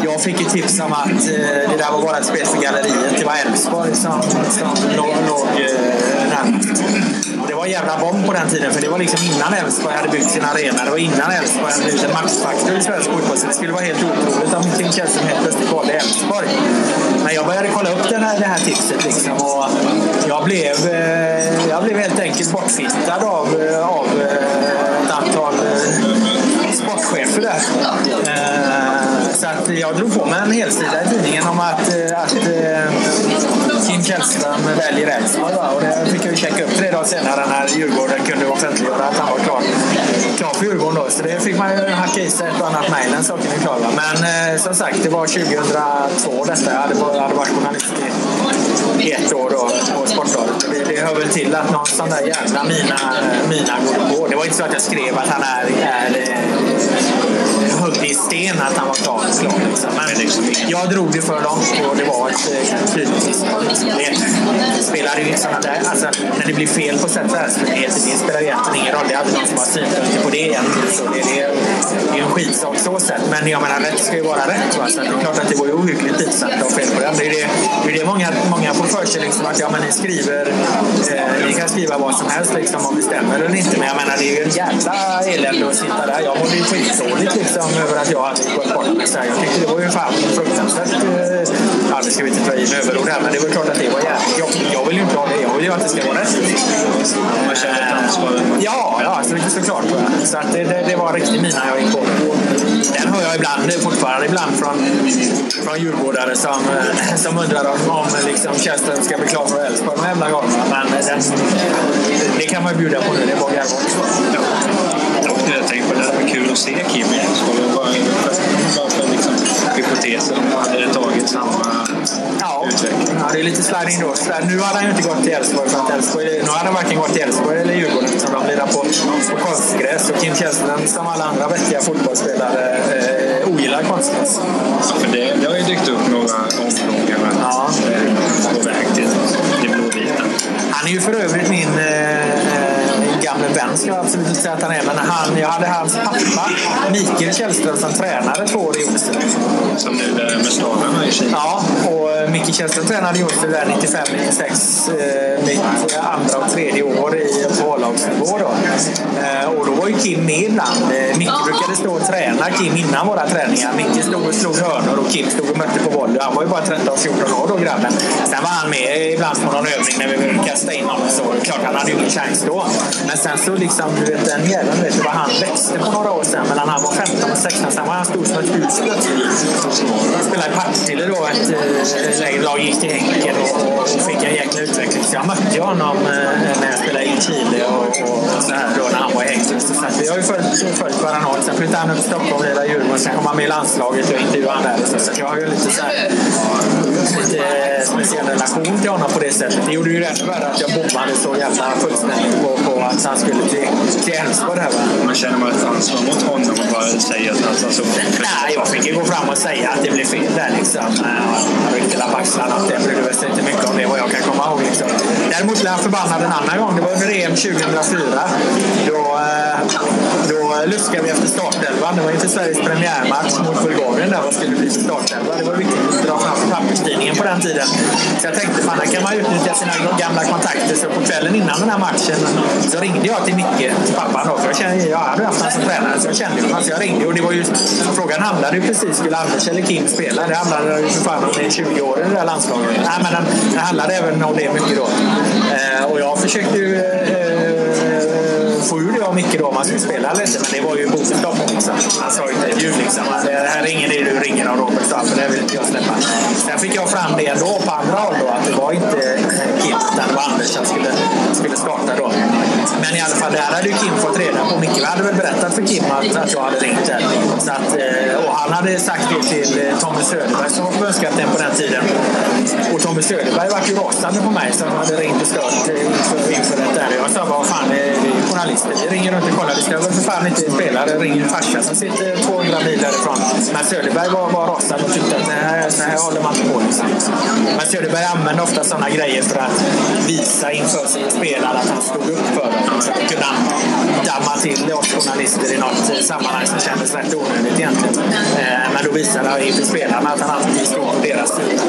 Jag fick ju tips om att eh, det där var bara ett spel för galleriet. Det var Elfsborg som, som låg, låg eh, närmast. Det var en jävla bomb på den tiden, för det var liksom innan Elfsborg hade byggt sin arena. Det var innan Elfsborg hade blivit en matchfaktor i svensk fotboll. Så det skulle vara helt otroligt om Kim Källström helt plötsligt valde Elfsborg. Men jag började kolla upp den här, det här tipset liksom, och jag blev, eh, jag blev helt enkelt bortfittad av, eh, av eh, ett antal eh, sportchefer där. Så att eh, jag drog på mig en helsida i tidningen om att, eh, att eh, Kim Källström väljer Elfsborg. Och det fick jag ju checka upp tre dagar senare när Djurgården kunde offentliggöra att han var klar, klar för Djurgården. Då. Så det fick man ju hacka i sig ett och annat mejl, den saken är klar. Va. Men som sagt, det var 2002 detta. Jag hade, jag hade varit journalist i ett år då, på Sportbladet. Det, det hör väl till att någon sån där jävla mina, mina går på. Det var inte så att jag skrev att han är, är högg hugg i sten att han var klar. klar liksom. Men jag drog det för långt och det var ett eh, tydligt misstag. Det spelar ju sådana där, alltså, när det blir fel på sätt så här, det, spelar ju egentligen ingen roll. Det är aldrig någon som har synpunkter på det egentligen. Så det, det, det är en skitsak så sett. Men jag menar, rätt ska ju vara rätt. Va? Så det är klart att det var ju ohyggligt pinsamt att ha fel på det. Det är det, det, är det många, många får för sig, liksom, att ja, men ni skriver, eh, ni kan skriva vad som helst liksom, om det stämmer eller inte. Men jag menar, det är ju en jävla elände att sitta där. Jag mådde ju skitdåligt liksom, över att jag hade gått bort mig. Jag tyckte det var ju fan fruktansvärt. Eh, ja, nu ska vi inte ta i med överord här, men det var klart att det var jävligt jobbigt. Jag vill ju inte ha det. Jag vill ju att det ska vara rätt. Man känner ett ansvar. Ja, ja så, såklart. Så att det, det, det var en riktig mina jag gick på. Den hör jag ibland, fortfarande ibland från, från djurgårdare som, eh, som undrar om, om liksom, Källström ska bli klar för Elfsborg de jävla gångerna. Men den, det kan man ju bjuda på nu, det bara att garva Och det, det var kul att se Kim i Elfsborg. Bara för liksom, hypotesen om han hade tagit samma ja. utveckling. Ja, det är lite sliding doors. Nu hade han ju inte gått till Elfsborg för att Elfsborg, nu hade han varken gått till Elfsborg eller Djurgården som de lirar på, på konstgräs. Och Kim Källström, som alla andra vettiga fotbollsspelare, eh, ogillar konstgräs. Ja, för det, det har ju dykt upp några omgångar ja. på väg till det blåvita. Han är ju för övrigt min eh, vän ska jag absolut inte säga att han är. Men han, jag hade hans pappa, Mikael Källström, som tränare två år i Jonsered. Som nu är med stavarna i Kina? Ja, och eh, Micke Källström tränade Jonsered där 95-96. Eh, mitt andra och tredje år i på A-lagsnivå. Då. Eh, och då var ju Kim med ibland. Micke brukade stå och träna Kim innan våra träningar. Micke stod och slog hörnor och Kim stod och mötte på volley. Han var ju bara 13-14 år då grabben. Sen var han med ibland på någon övning när vi behövde kasta in honom. Så klart, han hade ju ingen chans då. Men sen så liksom, du vet den jäveln, vet du vad han växte på några år sedan. Mellan han var 15 och 16, sen var han stor som ett hus Han Spelade i Partille då, ett äh, lägre lag, gick till Henken och, och fick en jäkla utveckling. Så jag mötte honom äh, när jag spelade i Chile och, och, och så här då när han var i Henken. Så, vi har ju följt, följt varandra åt. Sen flyttade han upp till Stockholm och lirade Djurgården. Sen kom han med i landslaget och intervjuade han där. Så, så jag har ju lite så här, lite eh, speciell relation till honom på det sättet. Det gjorde ju det ännu värre att jag bommade så jävla fullständigt på, på att han skulle till, till Elfsborg. Man känner man ett ansvar mot honom och bara säga att han alltså, Nej, jag fick ju gå fram och säga att det blev fel där. Liksom. Han ryckte la på axlarna. Det brydde väl sig inte mycket om det, vad jag kan komma ihåg. Liksom. Däremot blev han förbannad en annan gång. Det var under EM 2004. Då, eh, då luskade vi efter startelvan. Det var inför Sveriges premiärmatch mot Bulgarien där vad skulle bli startelva. Det var viktigt att dra fram papperstidningen på den tiden. Så jag tänkte, fan, här kan man utnyttja sina gamla kontakter. Så på kvällen innan den här matchen så ringde jag till Micke, till pappan då, för jag, kände, jag hade haft honom som tränare så jag kände honom. Så alltså, jag ringde och det var ju, frågan handlade ju precis, skulle Anders eller Kim spela? Det handlade ju för fan om 20 år i det här landslaget. Nej, men den, den handlade även om det mycket då. Eh, och jag försökte ju eh, mycket Micke då om han skulle spela eller inte. Men det var ju bokstopp liksom. Han sa inte ett ljud liksom. Det här är ingen idé du ringer om Robert Stahl, för det vill inte jag släppa. Sen fick jag fram det ändå på andra håll då, att det var inte eh, Kim, utan det var Anders som skulle, skulle starta då. Men i alla fall, det här hade ju Kim fått reda på. Micke hade väl berättat för Kim att, att jag hade ringt där. Så att, eh, och han hade sagt det till eh, Tommy Söderberg som var förbundskapten på den tiden. Och Tommy Söderberg var ju rasande på mig som hade ringt och stört inför, inför det där. Jag sa, vad fan, det är journalister. Vi ringer runt och kollar. Vi ska väl för fan inte spela. Det ringer en farsa som sitter 200 mil därifrån. Men Söderberg var, var rasande och tyckte att nej, så här håller man inte på. Liksom. Men Söderberg använde ofta sådana grejer för att visa inför sina spelare att han stod upp för dem. Så att kunna damma till oss journalister i något sammanhang som kändes rätt onödigt egentligen. Eh, men då visade han inför spelarna att han alltid stod på deras sida.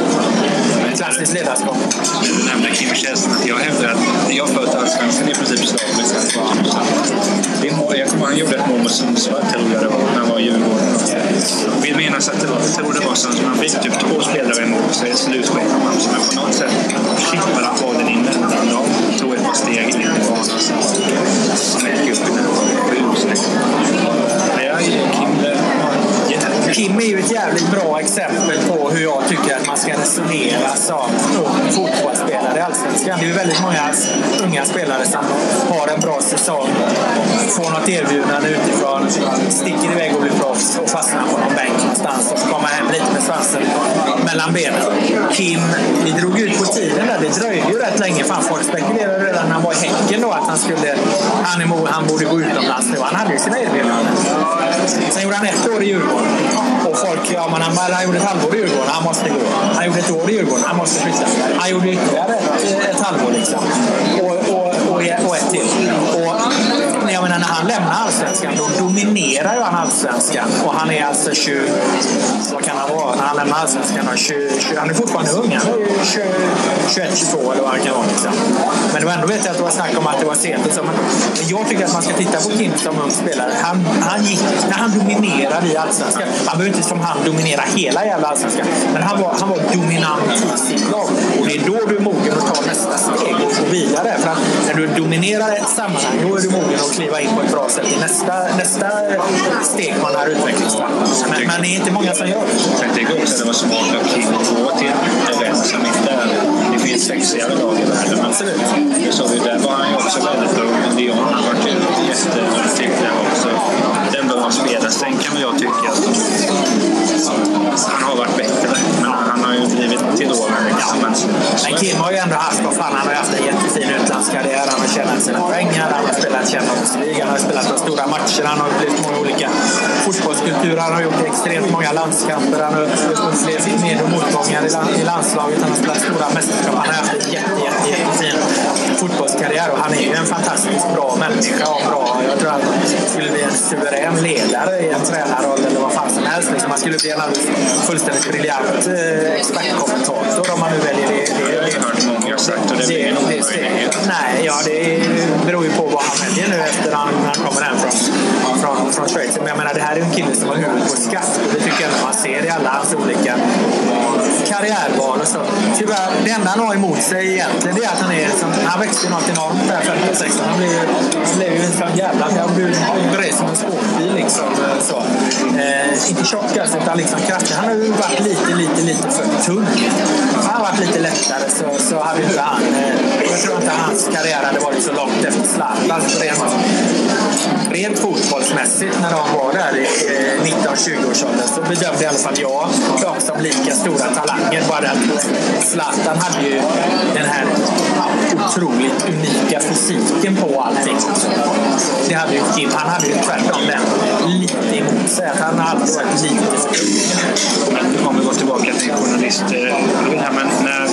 Klassiskt ledarskap. Du nämnde Kim Källström. Jag hävdar att jag följt Allsvenskan i princip slaviskt. Det mål, jag kommer han gjorde ett mål mot Sundsvall, tror jag det var, när han var i Djurgården. Jag vill att det var, jag tror det var Sundsvall. Han fick typ två spelare emot sig i slutskedet av matchen. Men på något sätt chippade han bollen in mellan dem. Tog ett par steg in i banan. Smäck upp den. Sjukt snyggt. Kim är ju ett jävligt bra exempel på hur jag tycker att man ska resonera som fotbollsspelare i Allsvenskan. Det är ju väldigt många unga spelare som har en bra säsong, får något erbjudande utifrån, sticker iväg och blir proffs och fastnar på någon bänk någonstans och får komma hem lite med svansen mellan benen. Kim, vi drog ut på tiden där. Det dröjde ju rätt länge. Fan, folk spekulerade redan när han var i Häcken då att han skulle... Han, han borde gå utomlands nu. Han hade ju sina erbjudanden. Sen gjorde han ett år i Djurgården. Och folk, ja men han, han gjorde ett halvår i Djurgården, han måste gå. Han gjorde ett år i Djurgården, han måste flytta. Han gjorde ytterligare ett, ett halvår liksom. Och, och, och, och ett till. Och, jag menar, när han lämnar Allsvenskan då dominerar ju han allsvenskan. Och han är alltså 20... Vad kan han vara? När han lämnar allsvenskan? 20, 20, han är fortfarande ung. Han är 21, 22 eller vad han kan vara. Liksom. Men var ändå vet jag att det var snack om att det var sent. Och så. Men jag tycker att man ska titta på Kim som ung spelare. Han, han gick, när han dominerade i allsvenskan. Han behöver inte som han dominera hela jävla allsvenskan. Men han var, han var dominant i sitt lag. Och det är då du är mogen att ta nästa steg och gå vidare. För att när du dominerar ett sammanhang, då är du mogen att kliva in på ett bra sätt i nästa, nästa steg på den här utvecklingstrappan. Men, men det är inte många som gör det. Jag tycker också att det var smart att gå till en vän som inte är... Det finns sexigare lag i världen. Absolut. det såg vi, där var han ju också väldigt ung. Men Dion har varit jätteduktig där också. Den bör spelas. Sen kan väl jag tycka att han har varit bättre. Men han har ju blivit till åren. Liksom. gammal. Men Kim har ju ändå haft, vad fan, han har ju haft en jättefin utlandskarriär. Han har tjänat sina pengar, han har spelat Champions League, han har spelat de stora matcherna, han har upplevt många olika fotbollskulturer, han har gjort extremt många landskamper, han har upplevt med och motgångar i, i landslaget, han har spelat stora mästerskap, han har haft en jätte, jätte, jättefin fotbollskarriär och han är ju en fantastiskt bra människa och bra, jag tror att han skulle bli en suverän ledare i en tränarroll eller vad fan som helst. Liksom. Han skulle bli en fullständigt briljant eh, expertkommentator om man nu väljer det. det, jag har hört många sagt och det blir en omöjlighet. Nej, ja, det beror ju på vad han väljer nu efter han, han kommer hem från, från, från Schweiz. Men jag menar, det här är en kille som har huvudet på skaft och det tycker jag man ser i alla hans olika karriärval och så. Tyvärr, det enda han har emot sig egentligen det är att han är som, han växte något där 15-16. Han blev, han blev ju en sån jävla... Han blev bred som en skåpbil liksom. Eh, så. Eh, inte tjock alltså, utan liksom kraftig. Han har ju varit lite, lite, lite för tung. Hade han varit lite lättare så, så hade inte han... Eh, jag tror inte hans karriär hade varit så långt efter Zlatan. Alltså rent, rent fotbollsmässigt när de var där i eh, 19-20-årsåldern så bedömde i alla fall jag dem som lika stora talanger. Bara att Zlatan hade ju den här otroligt unika fysiken på allting. Det hade ju Kim. Han hade ju tvärtom den lite emot sig. Att han hade varit lite för nu Om vi går tillbaka till journalister. Eh, Men när,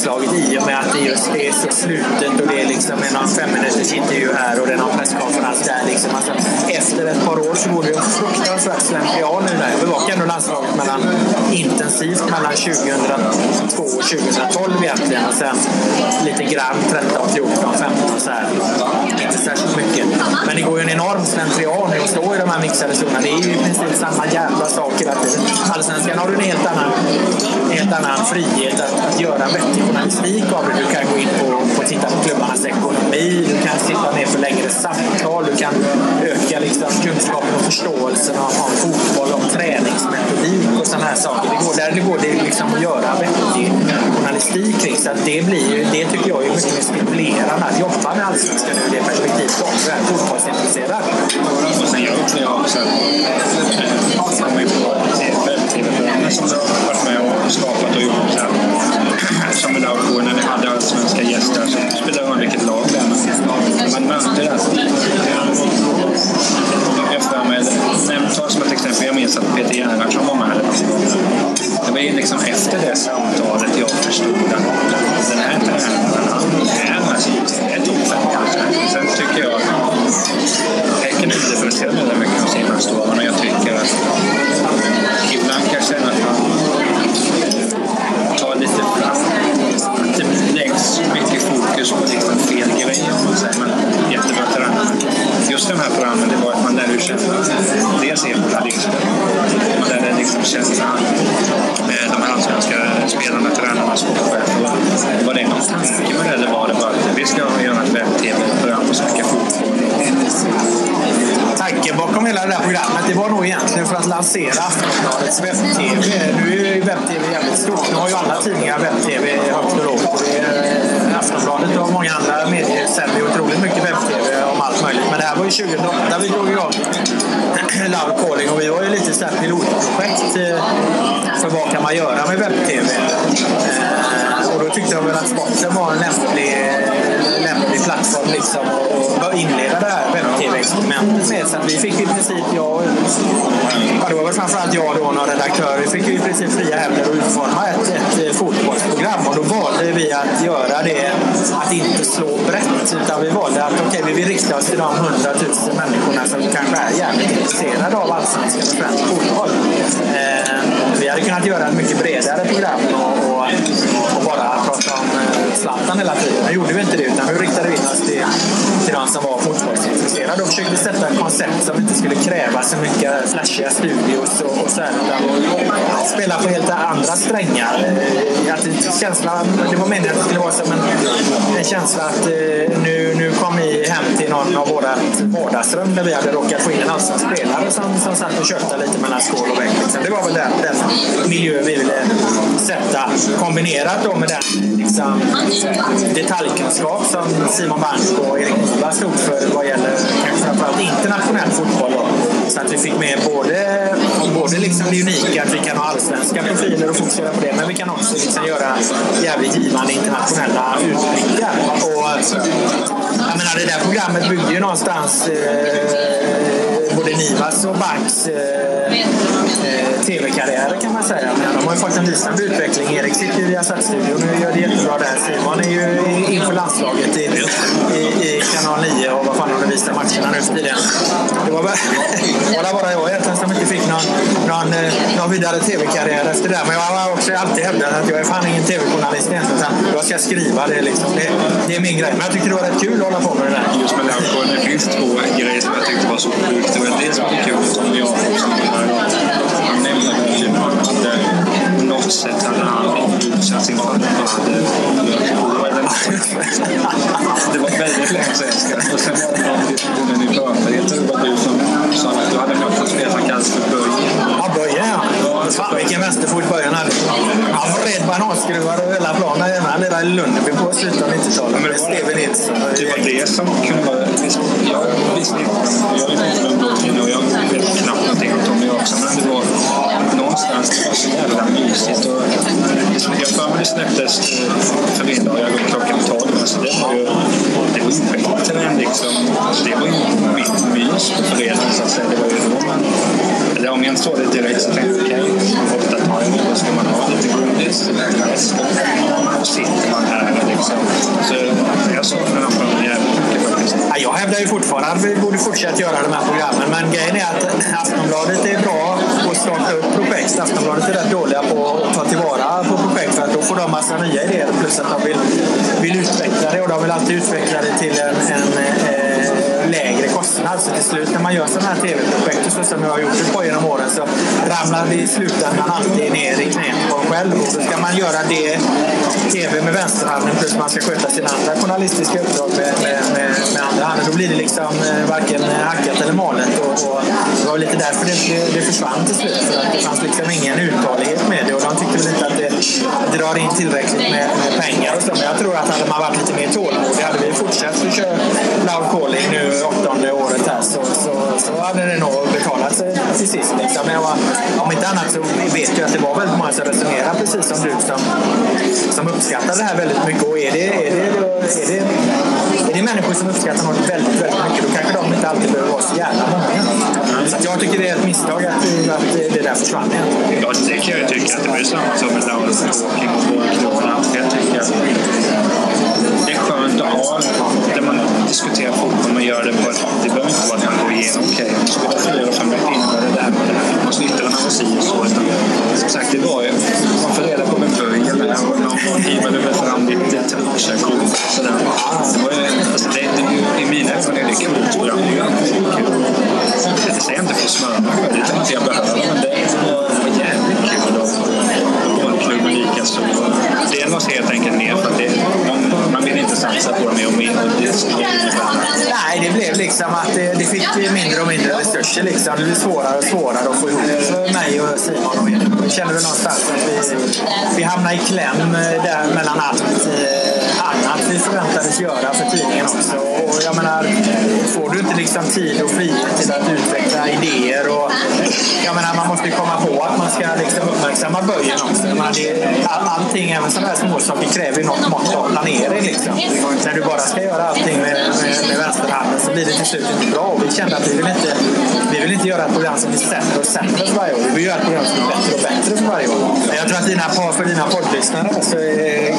inslaget i och med att det just är så slutet och det är liksom en fem minuters intervju här och det är någon presskonferens där. Liksom. Alltså, efter ett par år så går det en fruktansvärt slentrian nu. Jag bevakar ändå landslaget mellan, intensivt mellan 2002 och 2012 egentligen och sen lite grann 13, 14, 15 så här. Särskilt mycket. Men det går ju en enorm slentrian i att stå i de här mixade zonerna. Det är ju i princip samma jävla sak hela tiden. Allsvenskan har du en helt annan, helt annan frihet att, att göra vettig journalistik av det. Du kan gå in på, på titta på klubbarnas ekonomi, du kan sitta ner för längre samtal, du kan öka liksom, kunskapen och förståelsen av, av fotboll, om träningsmetodik och sådana här saker. Det går, där det går det liksom att göra vettig journalistik kring. Så att det, blir ju, det tycker jag är mycket mer stimulerande att jobba med allsvenskan ur det perspektivet också. Jag är fotbollsintresserad. Jag upplever också att kommer tv-programmen som du har varit med och skapat och gjort. Som vi la på när ni hade allsvenska gäster så spelade man vilket lag det är. Man möter det. Jag för mig, ta som ett exempel, jag minns att Peter Gerhardsson var. Det var ju liksom efter det samtalet jag förstod att den här tränaren, han är alltså, just den här förhandlingen det var att man lärde känna dels enskilda liksom. Man lärde liksom känna med de här allsvenska spelarna, tränarna, sportcheferna. Var det någon tanke med det eller var det bara att vi ska göra ett webb-tv-program och snacka fotboll? Tanken bakom hela det här programmet det var nog egentligen för att lansera Aftonbladets webb-tv. Nu är ju webb-tv jävligt stort. Nu har ju alla tidningar webb-tv högt och lågt. Aftonbladet och många andra medier sänder otroligt mycket webb-tv om allt möjligt. Men det här var ju 2008 vi drog igång Love Calling och vi var ju lite sådär pilotprojekt eh, för vad kan man göra med webb-tv. Eh, och då tyckte jag väl att sporten var en lämplig, eh, lämplig plattform liksom att inleda det här webb-tv-experimentet med. Så att vi fick i princip, jag ja, det var väl framförallt jag och några redaktörer, vi fick i princip fria händer att utforma ett, ett fotbollsprogram och då valde vi att göra det, att inte slå brett, utan vi valde att okej, okay, vi vill rikta oss till de hundratusen människorna som kanske är jävligt intresserade av allsvenskan och svensk fotboll. Eh, vi hade kunnat göra ett mycket bredare program och, och, bara prata om eh, Zlatan hela tiden. Nu gjorde vi inte det, utan nu riktade vi in oss till, till de som var fotbollsintresserade och försökte sätta ett koncept som inte skulle kräva så mycket flashiga studios och, och så här, utan spela på helt andra strängar. Eh, att känslan, det var meningen att det skulle vara som en, en känsla att eh, nu, nu kom vi hem till någon av våra vardagsrum där vi hade råkat få in en allsvensk spelare som, som satt och tjötade lite mellan skål och vägg. Det var väl den, den miljö vi ville sätta kombinerat då med den liksom, detaljkunskap som Simon Bank och Erik Moberg stod för vad gäller framförallt internationell fotboll. Då. Så att vi fick med både, både liksom det unika att vi kan ha allsvenska profiler och fokusera på det, men vi kan också liksom göra jävligt givande internationella utblickar. Och, jag menar, det där programmet byggde ju någonstans eh, både Nivas och Banks eh, eh, tv-karriärer kan man säga. Men de har ju fått en lysande utveckling. Erik sitter ju i Viasat-studion och gör det jättebra där. Simon är ju inför landslaget i, i, i kanal 9 och vad fan har visar matcherna nu för tiden. Det var bara, bara jag egentligen som inte fick någon, någon, eh, någon vidare tv-karriär efter det. Men jag har också alltid hävdat att jag är fan ingen tv-journalist egentligen. Jag ska skriva det liksom. Det, det, är min grej. Men jag tyckte det var rätt kul att hålla på med det där. Just med det finns två grejer som jag tyckte var så sjukt. Det var det som var kul som jag han nämnde verkligen att på något sätt hade han utsatt sin pappa Det var väldigt länge sedan. Och sen var det någon diskussionen i förberedelsen. Det var du som sa att du hade en spelare som kallades för Böje. Ja, Böje ja. Fan vilken vänsterfot Böjen hade. Han var rädd bananskruvar och hela planen. Han lirade i Lundby på slutet av 90-talet. Med Steven Nilsson. Det var det som kunde vara... Jag visste inte. Jag är inte från Lundby och jag också. Men det var någonstans det var så jävla mysigt. Och jag för mig det släpptes eh, för en dag. Jag går klockan 12. Så det var ju det var ju bättre än liksom... Det var ju mitt mys på fredagen så att säga. Det var ju då man... Eller om jag inte såg det direkt så tänkte jag okej, okay, ofta tar jag då ska man ha lite godis, lite läsk och sitter man här liksom. Så jag såg den här filmen jävligt Ja. Jag hävdar ju fortfarande att vi borde fortsätta göra de här programmen, men grejen är att Aftonbladet är bra på att starta upp projekt. Aftonbladet är rätt dåliga på att ta tillvara på projekt för att då får de massa nya idéer plus att de vill, vill utveckla det och de vill alltid utveckla det till en, en lägre kostnad. Så till slut när man gör sådana här tv-projekt så som jag har gjort ett par genom åren så ramlar det i slutändan alltid ner i knät på en själv. Och så ska man göra det tv med vänsterhanden plus man ska sköta sina andra journalistiska uppdrag med, med, med, med andra handen. Då blir det liksom eh, varken hackat eller malet. Och, och det var lite därför det, det försvann till slut. För att det fanns liksom ingen uthållighet med det och de tyckte väl inte att det drar in tillräckligt med, med pengar och så. Men jag tror att hade man varit lite mer tålmodig, hade vi fortsatt att köra loud calling nu så, hade det nog betalat sig till sist. Liksom. Men om inte annat så vet jag att det var väldigt många som resonerade precis som du som, som uppskattar det här väldigt mycket. Och är det, är det, är det, är det människor som uppskattar något väldigt, väldigt mycket då kanske de inte alltid behöver vara så jävla många. Så jag tycker det är ett misstag att, att det där försvann. Ja, det kan jag tycka. Det blir samma som med Downwalking och. Jag tycker att det är skönt att ha där man diskuterar fotboll men gör det på ett... Det behöver inte vara att man går igenom okej, okay, spelar fyra och fem innebär det där och det här. Man när man var si och så. Utan, som sagt, det var ju... Man får reda på med böjen där och någon hivade fram ditt truckkörkort och sådär. Det var ju... Alltså, det, det, I mina är det coolt program. Det är ju alltid kul. Det säger jag inte för att smöra mig själv. Det tror inte jag behöver. Men det var jävligt kul. Och bollklubben likaså. Det lades helt enkelt ner för att det, man, man vill inte Nej, det blev liksom att det, det fick mindre och mindre resurser. Liksom. Det blev svårare och svårare att få ihop. mig och Simon och er. Så känner väl någonstans att vi, vi hamnar i kläm eh, där mellan allt eh, annat vi förväntades göra för tidningen också. Och jag menar, får du inte liksom tid och frihet till att utveckla idéer och jag menar, man måste ju komma på att man ska liksom uppmärksamma böjen också. menar, det, all, allting, även sådana här småsaker, kräver ju något mått av planering. Liksom. När du bara ska göra allting med, med, med vänsterhanden så alltså, blir det till slut inte bra. Och vi kände att vi vill inte, vi vill inte göra ett program som blir sämre och sämre för varje år. Vi vill göra ett program som blir bättre och bättre för varje år. Jag tror att dina, för dina poddlyssnare så är,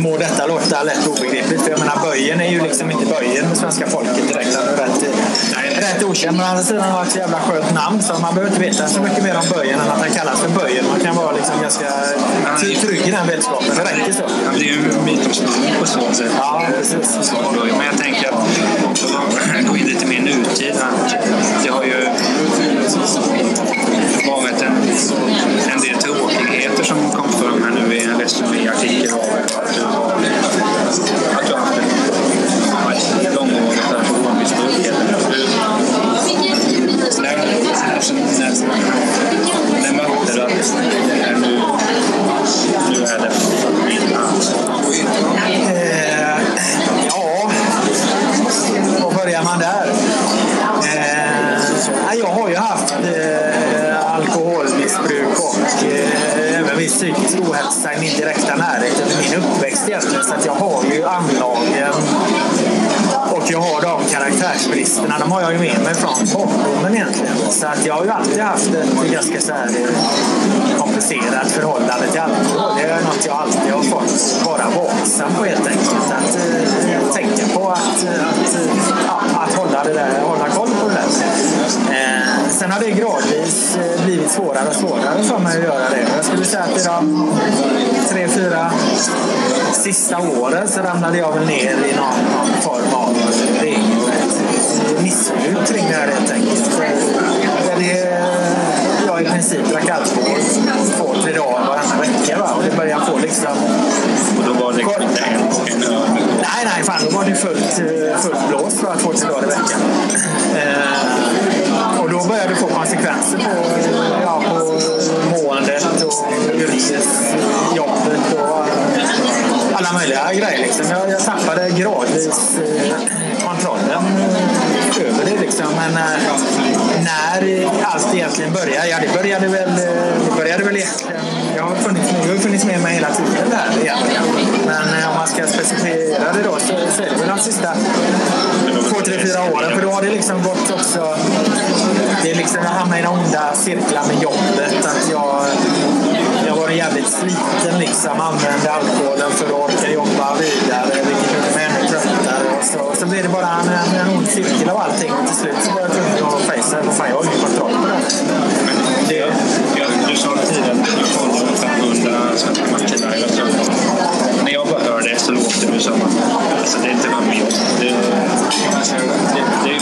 må detta låta lätt obegripligt. För jag menar, böjen är ju liksom inte böjen med svenska folket direkt. Den är rätt, rätt okänd. Men å andra sidan har han ett så jävla skönt namn så man behöver inte veta så mycket mer om böjen än att han kallas för böjen. Man kan vara liksom ganska trygg i den vetskapen. Det räcker så. Det är ju mytomspunnet på så sätt. Ja, precis. Men jag tänker att gå in lite mer nutid. Det har ju varit en, en del tråkigheter som kom fram här nu i en Resumé-artikel av ju alltid haft ett ganska så här eh, komplicerat förhållande till alkohol. Det är något jag alltid har fått vara vaksam på helt enkelt. Att eh, tänka på att, eh, att, eh, att, att hålla, det där, hålla koll på det där. Eh, sen har det gradvis blivit svårare och svårare för mig att göra det. Jag skulle säga att i de tre, fyra sista åren så ramlade jag väl ner i någon, någon form av regelrätt missbruk kring det här helt enkelt. Där det, jag i princip drack alkohol två, tre dagar varannan vecka. Va? Och det började få liksom... Och då var det inte en, öl? Nej, nej, fan då var det fullt, eh, fullt blås för två, tre dagar i veckan. Eh, och då började det få konsekvenser på, ja, på måendet och jobbet och alla möjliga grejer. Liksom. Jag, jag tappade gradvis eh, kontrollen. Liksom. Men eh, när allt egentligen började, ja det började väl, eh, det började väl egentligen jag har funnits med, jag har funnits med mig hela tiden där egentligen. Men eh, om man ska specificera det då så, så är det väl de sista två, tre, fyra åren. För då har det liksom gått också... Det är liksom, jag hamnar i den onda cirklar med jobbet. Att jag, jag var jävligt sliten liksom. Använde alkoholen för att orka jobba vidare. Vilket gjorde. Och så, så blir det bara en, en, en ond cirkel av allting. Och till slut så börjar jag tvungen att fejsa det. Fan, jag har ingen kontroll på det. Det, jag, du sa tidigare att du kollade 500 svenska matcher live. Alltså, när jag bara hör det så låter det som att alltså, det är inte var med jobb. Det, alltså, det, det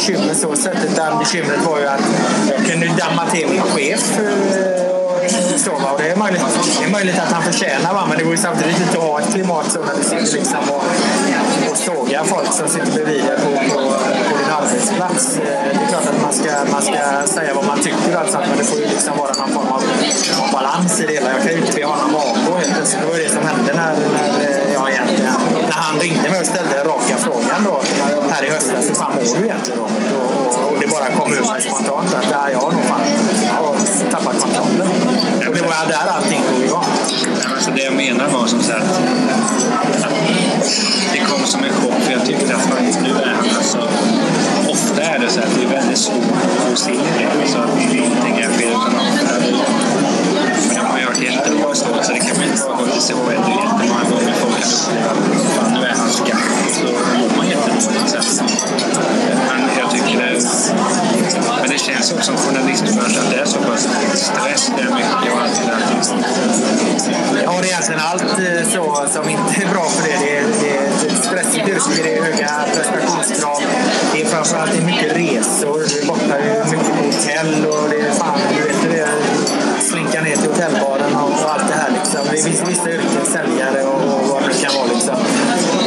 bekymmer så sätt. Utan bekymret var ju att jag kunde damma till min chef. Eh, så, och det, är möjligt, det är möjligt att han förtjänar va? men det går ju samtidigt inte att ha ett klimat så när du sitter liksom och, och sågar folk som sitter bredvid dig på, på, på din arbetsplats. Eh, det är klart att man ska, man ska säga vad man tycker alltså, men det får ju liksom vara någon form av balans i det hela. Jag kan ju inte be honom avgå helt plötsligt. Det var ju det som hände när, när, spontant att ja, jag har nog fan tappat kontrollen. Och det var där allting drog igång. Alltså det jag menar var som sagt att, att det kom som en chock för jag tyckte att faktiskt nu är han alltså ofta är det så att det är väldigt svårt att se det. Men det också som journalistbransch att det är så pass stress, det är mycket och allt det där. Ja, det är alltså egentligen allt eh, så som inte är bra för det. Det är, det är stressigt yrke, det är höga prestationskrav. Det är framförallt det är mycket resor. Du är borta mycket på hotell och det är fan, du vet det. är Slinka ner till hotellbaren och allt det här liksom. Det finns vissa yrken, säljare och, och vad det nu kan vara liksom.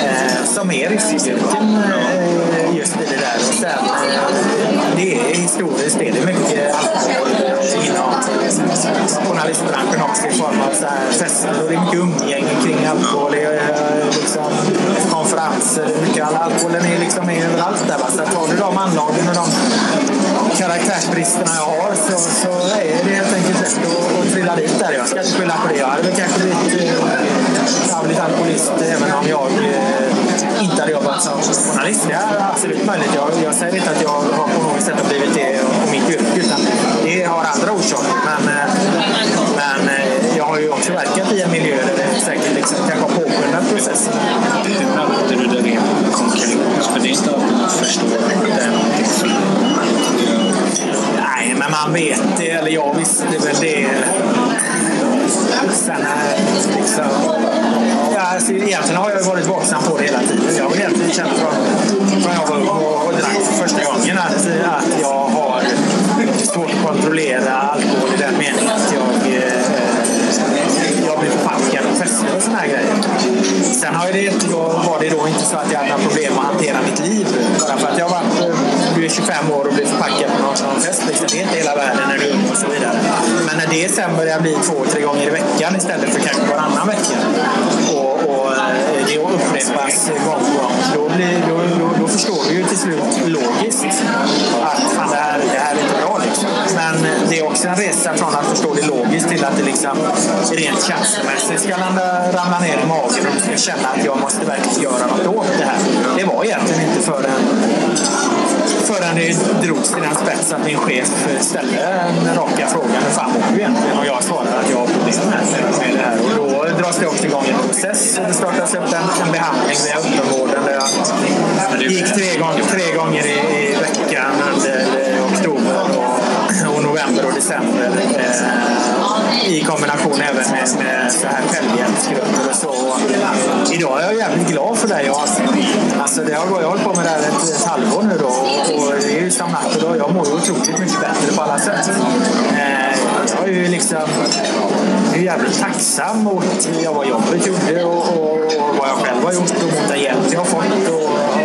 Eh, som är riskyrken eh, just i det där. Och sen, eh, det är historiskt, det är mycket alkohol inom journalistbranschen också i form av så här fester och det är mycket umgänge kring alkohol. Det är eh, liksom konferenser, är mycket alkoholen är liksom är överallt där. Va? Så tar du de anlagen och de karaktärsbristerna jag har så, så är det helt enkelt lätt att, att trilla dit där. Jag ska inte skylla på det. Jag hade väl kanske blivit, eh, alkoholist även om jag eh, inte hade jobbat som journalist. Det är absolut möjligt. Jag, jag säger inte att jag har på något sätt blivit det på mitt yrke utan det har andra orsaker. Men, eh, men eh, jag har ju också verkat i en miljö där det säkert liksom kanske har påskyndat processen. Hur mötte du det rent konkret? För det är inte alltid man förstår att det är någonting som... Nej, men man vet det. Eller jag visste väl det. Sen är liksom... Ja, alltså, egentligen har jag varit vaksam på det hela tiden. Jag har egentligen känt från, från jag var ung och, och drack för första gången att, att jag har svårt att kontrollera alkohol i den meningen att jag, eh, jag blir förpackad på fester och såna här grejer. Sen har det, då var det då inte så att jag hade några problem att hantera mitt liv. Bara för att jag har varit eh, du är 25 år och blir förpackad på någon, fest. Liksom. Det är inte hela världen när du är ung och så vidare. Men när det sen börjar bli två, tre gånger i veckan istället för kanske varannan vecka och, och eh, det upprepas gång på gång, då, blir, då, då, då förstår du ju till slut logiskt att fan, det, här, det här är inte bra. Liksom. Men det är också en resa från att förstå det logiskt till att det liksom rent känslomässigt ska landa, ramla ner i magen och du ska känna att jag måste verkligen göra något åt det här. Det var egentligen inte förrän förrän det drogs till den spets att min chef ställde den raka frågan hur fan mår du egentligen? Och jag svarade att jag har problem med, det här. Och då dras det också igång en process. Det startas upp en, en behandling via öppenvården där jag gick tre gånger, tre gånger i, i veckan under oktober och, och november och december. Eh, i kombination även med, med så här självhjälpsgrupper och så. Och idag är jag jävligt glad för det. Jag, alltså det har, jag har hållit på med det här ett, ett halvår nu då och det är ju som natt och dag. Jag mår ju otroligt mycket bättre på alla sätt. Eh, jag är ju liksom jag är jävligt tacksam mot vad jobbet gjorde och, och, och vad jag själv har gjort och mot den hjälp jag har fått. Och, och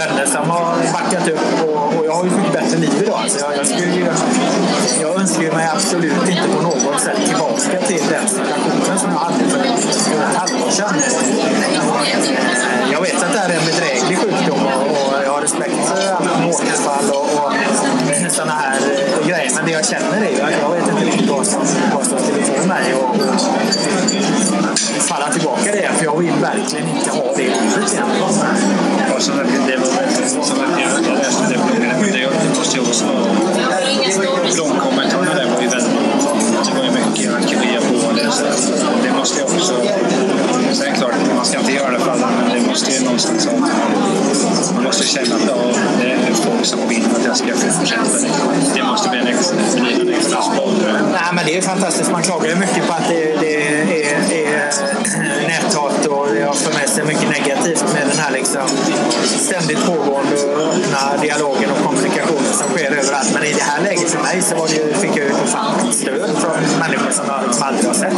vänner som har backat upp och, och jag har ju fått mycket bättre liv idag. Alltså jag, jag, skulle, jag, jag önskar ju mig absolut inte på något sätt tillbaka till den situationen som jag hade för ett halvår sedan. Jag vet att det här är en bedräglig sjukdom och, och jag respekt för återfall och, och sådana här grejer. Men det jag känner är ju att jag vet inte riktigt vad som, vad som skulle få mig och falla tillbaka det. För jag vill verkligen inte ha det livet igen. Och som sagt, det var väldigt som sagt, jag läste det det måste ju också vara... Blogkommentarerna där var ju väldigt... Det måste ju också... Sen klart, man ska inte göra det för alla, men Sen är det klart, en sak. Man måste känna att ja, det är folk som vill att jag ska fortsätta. Det måste bli en extra, en extra sport. Nej, men det är fantastiskt. Man klagar ju mycket på att det, det är, är näthat och det har för med sig mycket negativt med den här liksom ständigt pågående och öppna dialogen och kommunikationen som sker överallt. Men i det här läget för mig så var det ju, fick jag ju ofantligt stöd från människor som jag liksom aldrig har sett.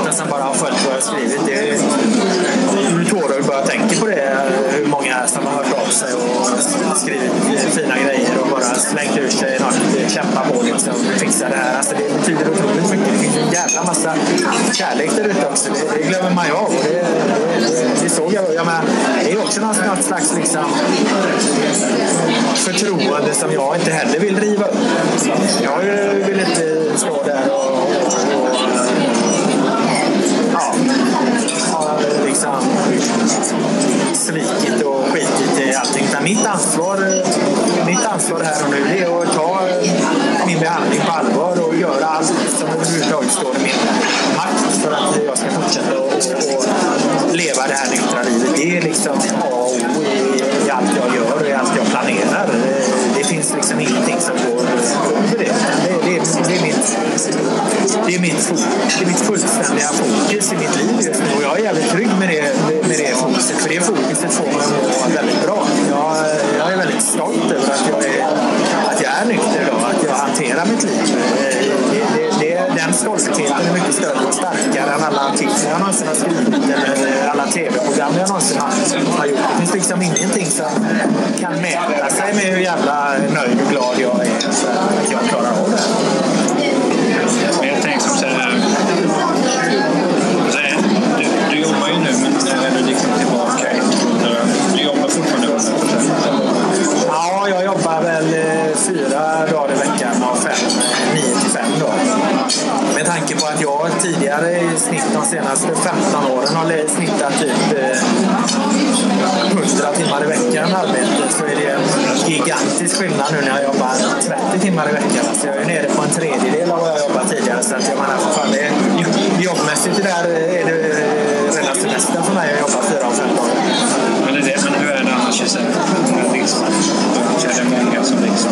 Utan som bara har följt vad jag har skrivit. Det är ju tårar bara jag tänker på det. Hur många som har hört sig och skrivit fina grejer och bara slängt ur sig något. Kämpa på liksom. Fixa det här. Alltså det betyder otroligt mycket. Det finns en jävla massa kärlek där ute också. Det, det glömmer man ju av. Och det, det, det såg jag. jag men, det är också något, något slags liksom, förtroende som jag inte heller vill riva upp. Jag vill inte stå där och, och, och ja, ha liksom svikit och skitit i allting. Utan mitt ansvar, eh, mitt ansvar här och nu är att ta eh, min behandling på allvar och göra allt som överhuvudtaget står i min makt för att jag ska fortsätta och, och leva det här nyktra livet. Det är liksom A och O i, i allt jag gör och i allt jag planerar. Det, det finns liksom ingenting som går under det. Det, det, är mitt, det, är mitt, det är mitt fullständiga fokus i mitt liv just nu och jag är jävligt trygg med det, med det fokuset. För det fokuset får mig att må väldigt bra. Jag, jag är väldigt stolt över att jag är, att jag är nykter idag, att jag hanterar mitt liv. Den stoltheten är mycket större och starkare än alla artiklar jag någonsin har skrivit eller alla tv-program jag någonsin har gjort. Det finns liksom ingenting som kan mäta sig med hur jävla nöjd och glad jag är för att jag klarar av det. Men jag tänker som så här. Du, du jobbar ju nu, men när du liksom tillbaka Du jobbar fortfarande Ja, jag jobbar väl eh, fyra dagar jag tidigare i snitt de senaste 15 åren har snittat typ eh, 100 timmar i veckan arbete så är det en gigantisk skillnad nu när jag jobbar 30 timmar i veckan. Så jag är nere på en tredjedel av vad jag jobbat tidigare. Så att jag menar, fortfarande, jobbmässigt är det, eh, är det rena semestern för mig att jobba fyra och fem dagar. Men, är det, men hur är det annars? Så här, är många som liksom...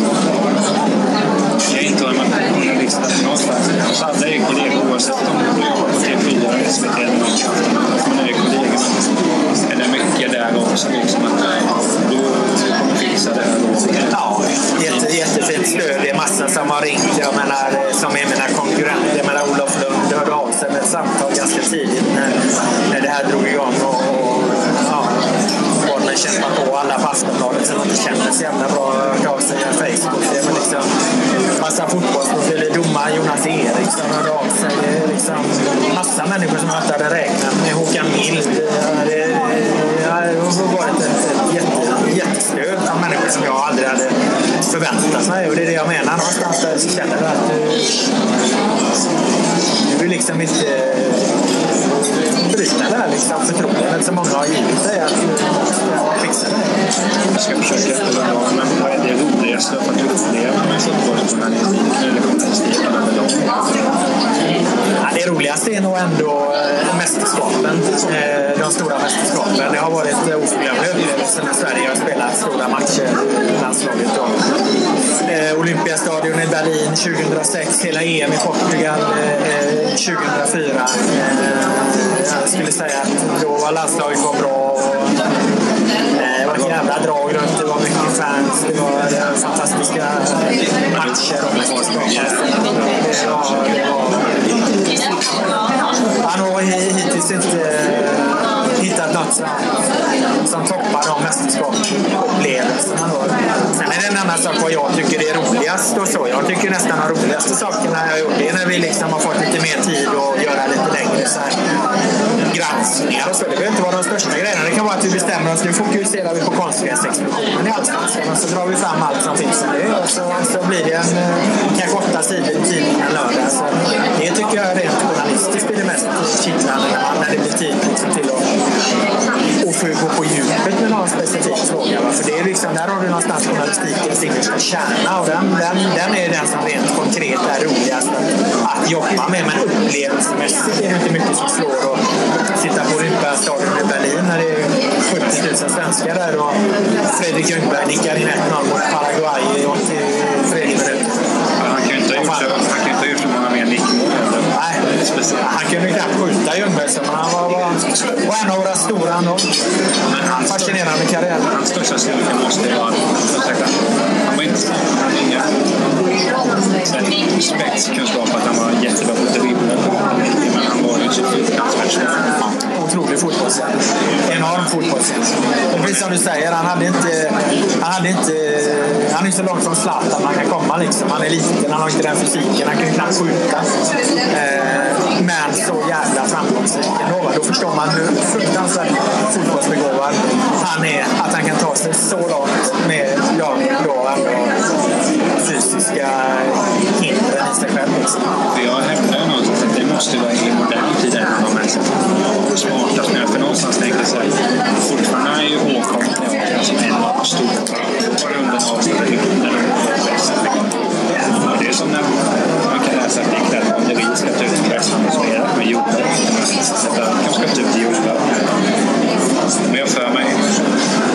2006, hela EM i Portugal eh, 2004. Eh, jag skulle säga att då var landslaget var bra. Eh, det var ett jävla drag runt. Det var mycket fans. Det var eh, fantastiska matcher och han har hittills inte som, toppar de mästerskapsupplevelserna. Sen är det en annan sak vad jag tycker är roligast och så. Jag tycker nästan de roligaste sakerna jag har gjort det är när vi liksom har fått lite mer tid att göra lite längre så här, granskningar och så. Det behöver inte vara de största grejerna. Det kan vara att vi bestämmer oss. Nu fokuserar vi på konstgräsexpeditionen i Allsvenskan och så drar vi fram allt som finns om det. Och så, så blir det en, eh, kanske åtta sidor i tidningen lördag. Så det tycker jag rent journalistiskt är det mest kittlande när, när det blir tid liksom till att och få gå på djupet med någon specifik fråga. Va? För det, är liksom, där har du någonstans journalistikens innersta kärna och den, den, den är den som rent konkret är roligast att, att jobba med. Men upplevelsemässigt är det inte mycket som slår att sitta på Olympiastadion i Berlin när det är 70 000 svenskar där och Fredrik Ljungberg nickar in 1-0 mot Paraguay i 83 minuter. Han kan ju inte ha gjort så, många mer nickmål. Nej, han kunde knappt skjuta Ljungberg, så han var, var, var en av han fascinerar med hans, Fascinerande karriär. hans största styrka måste vara att han var inte han hade inga spetskunskap att han var jättebra på att. Men han var ju så fruktansvärt. Otrolig fotbollshjärna. Enorm fotbollshjärna. Och precis som du säger, han hade inte... Han, hade inte, han är så långt från Zlatan man kan komma. Liksom. Han är liten, han har inte den fysiken, han kan ju knappt skjuta. Eh, men så jävla framgångsrik ändå. Då förstår man hur fruktansvärt fotbollsbegåvad han är. Att han kan ta sig så långt med ja, då ändå fysiska hindren i sig själv. Liksom. Det jag hävdar någonstans måste vara i modern tid att han var med sig smartast med. För någonstans jag så här, fortfarande är ju Håkan som en av de stora. Runden avslutade runden Det är som när man kan läsa artiklar om det vi ska ta ut pressen och så vidare med jordar. De ska ta ut jordar. Men jag för mig,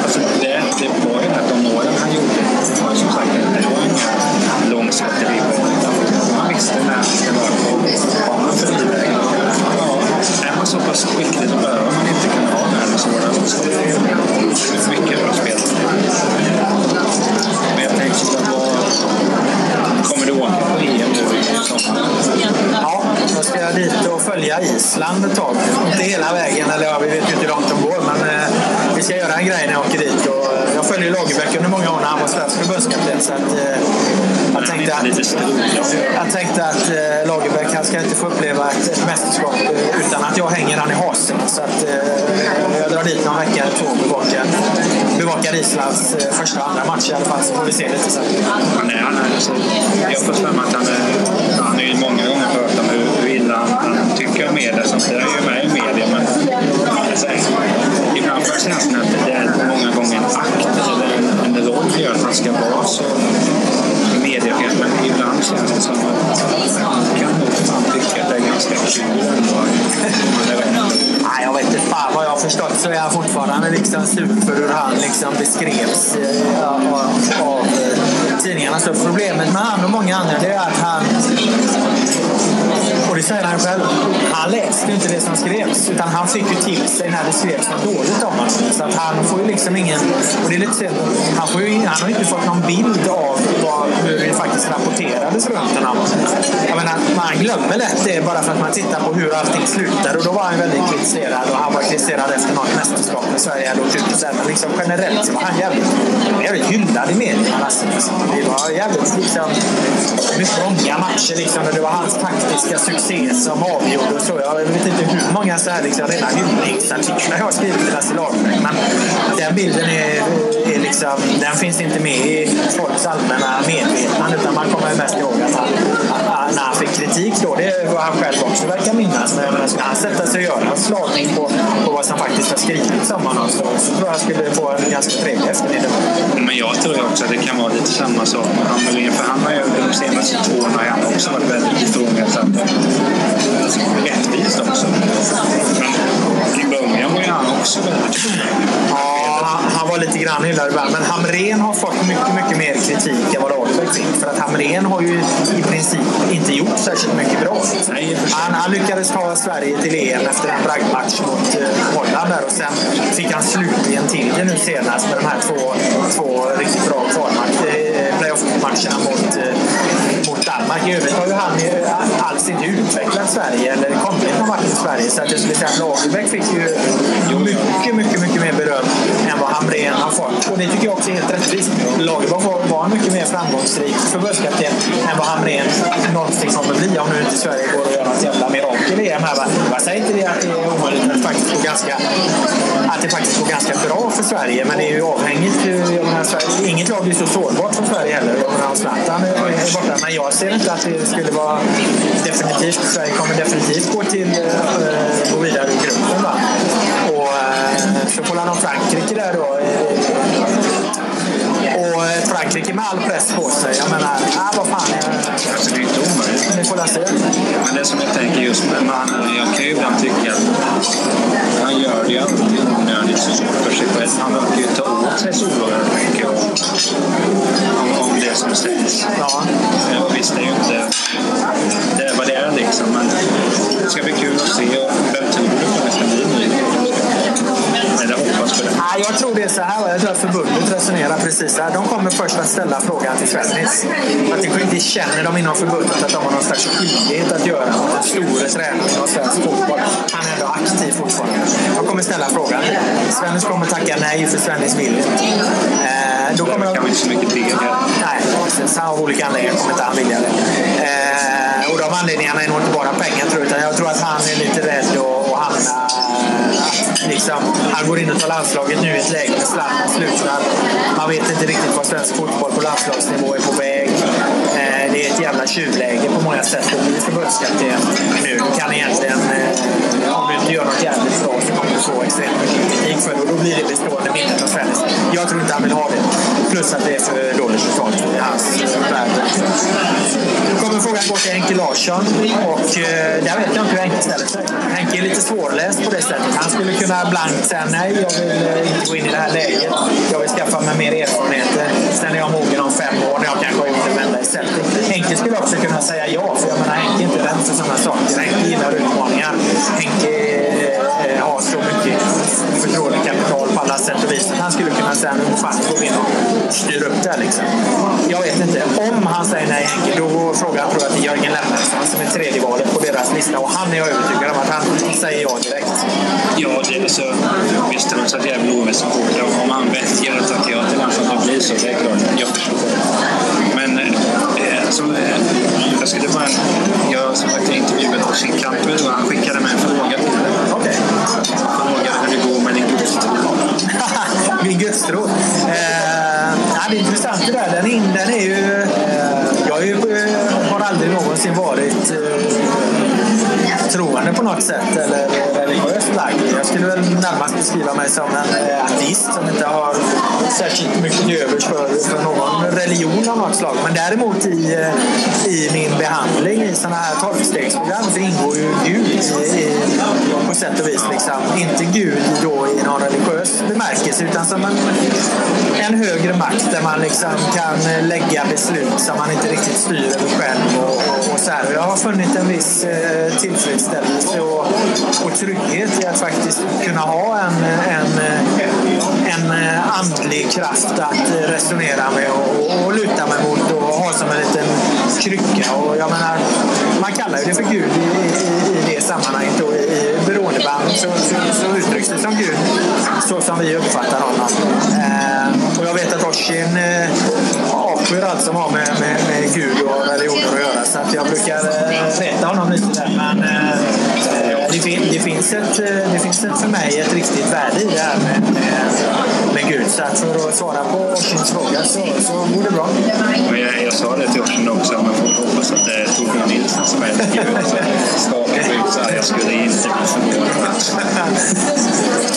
alltså det, det var ju att de åren han gjorde, var som sagt, det var inga långsiktiga dribbar. Visste när han ska vara på banan för vidare. Ja, är man så pass skicklig så behöver man inte kunna ha den här sådana. Så det är mycket bra spel. Men jag tänkte på vad kommer du åka på EM nu i sommar? Ja, jag ska dit och följa Island ett tag. Inte hela vägen, eller ja, vi vet ju inte hur långt de går, men eh, vi ska göra en grej när jag åker dit. Och, eh, jag följer Lagerbäck under många år när han var svensk förbundskapten. Så att, eh, jag, tänkte att, jag tänkte att eh, Lagerbäck han ska inte få uppleva ett, ett mästerskap eh, utan att jag hänger han i hasen. Så att, eh, jag drar dit någon vecka eller två och bevakar, bevakar Islands eh, första och andra match i alla fall. Så får vi se lite sen. Han är, han är, jag har fått för mig att han är, han är ju många gånger pratat om hur, illa han, tycker om er. Det är ju fortfarande liksom sur för hur han liksom beskrevs eh, av, av eh, tidningarna. Så problemet med han och många andra det är att han och det säger han själv. Han läste ju inte det som skrevs. Utan han fick ju till sig när det skrevs något dåligt om honom. Så att han får ju liksom ingen... Och det är lite synd. Han, får ju, han har inte fått någon bild av vad, hur det faktiskt rapporterades runt honom. Jag menar, man glömmer lätt det bara för att man tittar på hur allting slutar. Och då var han väldigt kritiserad. Och han var kritiserad efter något mästerskap med Sverige hade åkt ut. så här. Men liksom generellt så var han jävligt, jävligt hyllad i medierna. Alltså, liksom. det var jävligt liksom, mycket många matcher liksom, och det var hans taktiska succé som avgjorde. Och så. Jag vet inte hur många så här, liksom, rena hyllningsartiklar jag har skrivit till Lasse Lagerbäck. Men den bilden är liksom, den finns inte med i folks allmänna medvetande. Utan man kommer mest ihåg att han, att, när han fick kritik då, det var han själv också verkar minnas. Men jag menar, skulle han sätta sig och göra en slagning på, på vad som faktiskt har skrivits om honom så, så tror jag han skulle få en ganska trevlig eftermiddag. Men jag tror också att det kan vara lite samma sak med Hammarén. För han har ju de senaste två åren har han också varit väldigt ifrågasatt. Rättvist också. Men i början var ju han också väldigt han, han var lite grann hyllad ibland. Men Hamrén har fått mycket, mycket mer kritik än vad Lagerbäck fick. För att Hamrén har ju i princip inte gjort särskilt mycket bra. Han, han lyckades ta Sverige till EM efter en bragdmatch mot eh, Holland där och sen fick han slutligen till det nu senast med de här två, två riktigt bra eh, playoff-matcherna mot, eh, mot Danmark. I övrigt har ju han alls inte utvecklat Sverige eller kommit någon vart i Sverige. Så att jag skulle säga att Lagerbäck fick ju mycket, mycket, mycket mer beröm än vad Hamrén har fått. Och det tycker jag också är helt rättvist. Lagerbäck var- var mycket mer framgångsrik förbundskapten än vad Hamrén någonsin kommer bli om nu inte Sverige går och gör något jävla mirakel i EM här. va? Jag säger inte det att det är omöjligt att faktiskt går ganska, att det faktiskt går ganska bra för Sverige. Men det är ju avhängigt. eh, Jag menar, Sverige, inget lag är så sårbart som Sverige heller. Jag menar, Zlatan är borta. Men jag ser inte att det skulle vara definitivt. Sverige kommer definitivt gå till eh, gå vidare ur gruppen. Va? Och, eh, så man ha Frankrike där då. eh, press på sig. Jag menar, ah, vad fan. Alltså, det är inte omöjligt. ni får se. Men det som jag tänker just med mannen, jag kan ju ibland tycka att han gör det ju alltid onödigt så svårt för sig själv. Han verkar ju ta åt sig så oerhört mycket om, om det som sägs. Ja. Eh, Och visst, det är ju inte... Det vad det är liksom, men det ska bli kul att se. Vem på det ska bli nu? Eller hoppas på det. Jag tror det är så här. Jag tror att förbundet resonerar precis så här. De kommer först att ställa frågan till Svennis. Att det inte känner de inom förbundet att de har någon slags skyldighet att göra mot den store tränaren av svensk fotboll. Han är ändå aktiv fortfarande. De kommer ställa frågan. Svennis kommer tacka nej för Svennis vill inte. Eh, då kommer Det de... kan man inte så mycket till. Nej, precis. Av olika anledningar kommer inte han vilja det. Eh, och de anledningarna är nog inte bara pengar tror jag, utan jag tror att han är lite rädd. Att liksom, han går in och tar landslaget nu i ett läge med Zlatan slutar. Man vet inte riktigt vad svensk fotboll på landslagsnivå är på väg. Eh, det är ett jävla tjuvläge på många sätt att bli förbundskapten nu. Du kan egentligen, eh, om du inte gör något jävligt bra så kommer du få extremt mycket kritik för det och då blir det bestående minnet av Svennis. Jag tror inte han vill ha det. Plus att det är för dåligt resultat i hans värld. Nu kommer frågan gå till Henke Larsson och eh, där vet jag inte hur Henke ställer sig. Henke är lite svårläst på det sättet. Han skulle kunna blankt säga nej, jag vill eh, inte gå in i det här läget. Jag vill skaffa mig mer erfarenheter. Sen är jag mogen om fem år när jag kanske har gjort en vända i Celtic. Henke skulle också kunna säga ja, för jag menar Henke är inte rädd för sådana saker. Henke gillar utmaningar. Henke eh, eh har så mycket förtroendekapital på alla sätt och vis Sen han skulle kunna gå in och styra upp det här liksom. Jag vet inte. Om han säger nej då går frågan tror jag till Jörgen Lennartsson som är tredje valet på deras lista och han är jag övertygad om att han säger ja direkt. Ja, det är så. Visst, han satt jävla OS-supporter. Något sätt eller religiöst lagd. Jag skulle väl närmast beskriva mig som en eh, ateist som inte har särskilt mycket till övers för, för någon religion av något slag. Men däremot i, eh, i min behandling i sådana här tolvstegsprogram så ingår ju Gud i, i, sätt och vis. Liksom. Inte Gud då i någon religiös bemärkelse utan som en, en högre makt där man liksom kan lägga beslut som man inte riktigt styr över själv. Och, och, och så här. Jag har funnit en viss eh, tillfredsställelse och, och trygghet i att faktiskt kunna ha en, en, eh, en eh, andlig kraft att resonera med och, och luta mig mot och ha som en liten krycka. Och jag menar, man kallar ju det för Gud i, i, i det sammanhanget. Och i, i så, så, så uttrycks det som Gud så som vi uppfattar honom. Eh, och jag vet att Oshin eh, avskyr allt som har med, med, med Gud och religioner att göra. Så att jag brukar eh, rätta honom lite där. Men eh, eh det, fin, det, finns ett, eh, det finns ett, för mig ett riktigt värde i det här med, med, med Gud. Så att för att svara på Oshins fråga så, så går det bra. Men jag, jag sa det till Orsen också, men får hoppas att det är Torbjörn Nilsson som är Gud. Så Skakar ut så här, jag skulle inte bli förvånad.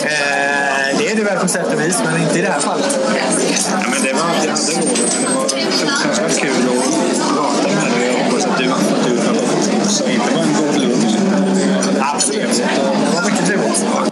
Eh, det är det väl på sätt och vis, men inte i det här fallet. Ja, men det var allt jag hade rådet. Det var fruktansvärt kul att prata med dig. Jag hoppas att du har fått något också. Inte bara en god lunch. Absolut. Det var mycket trevligt.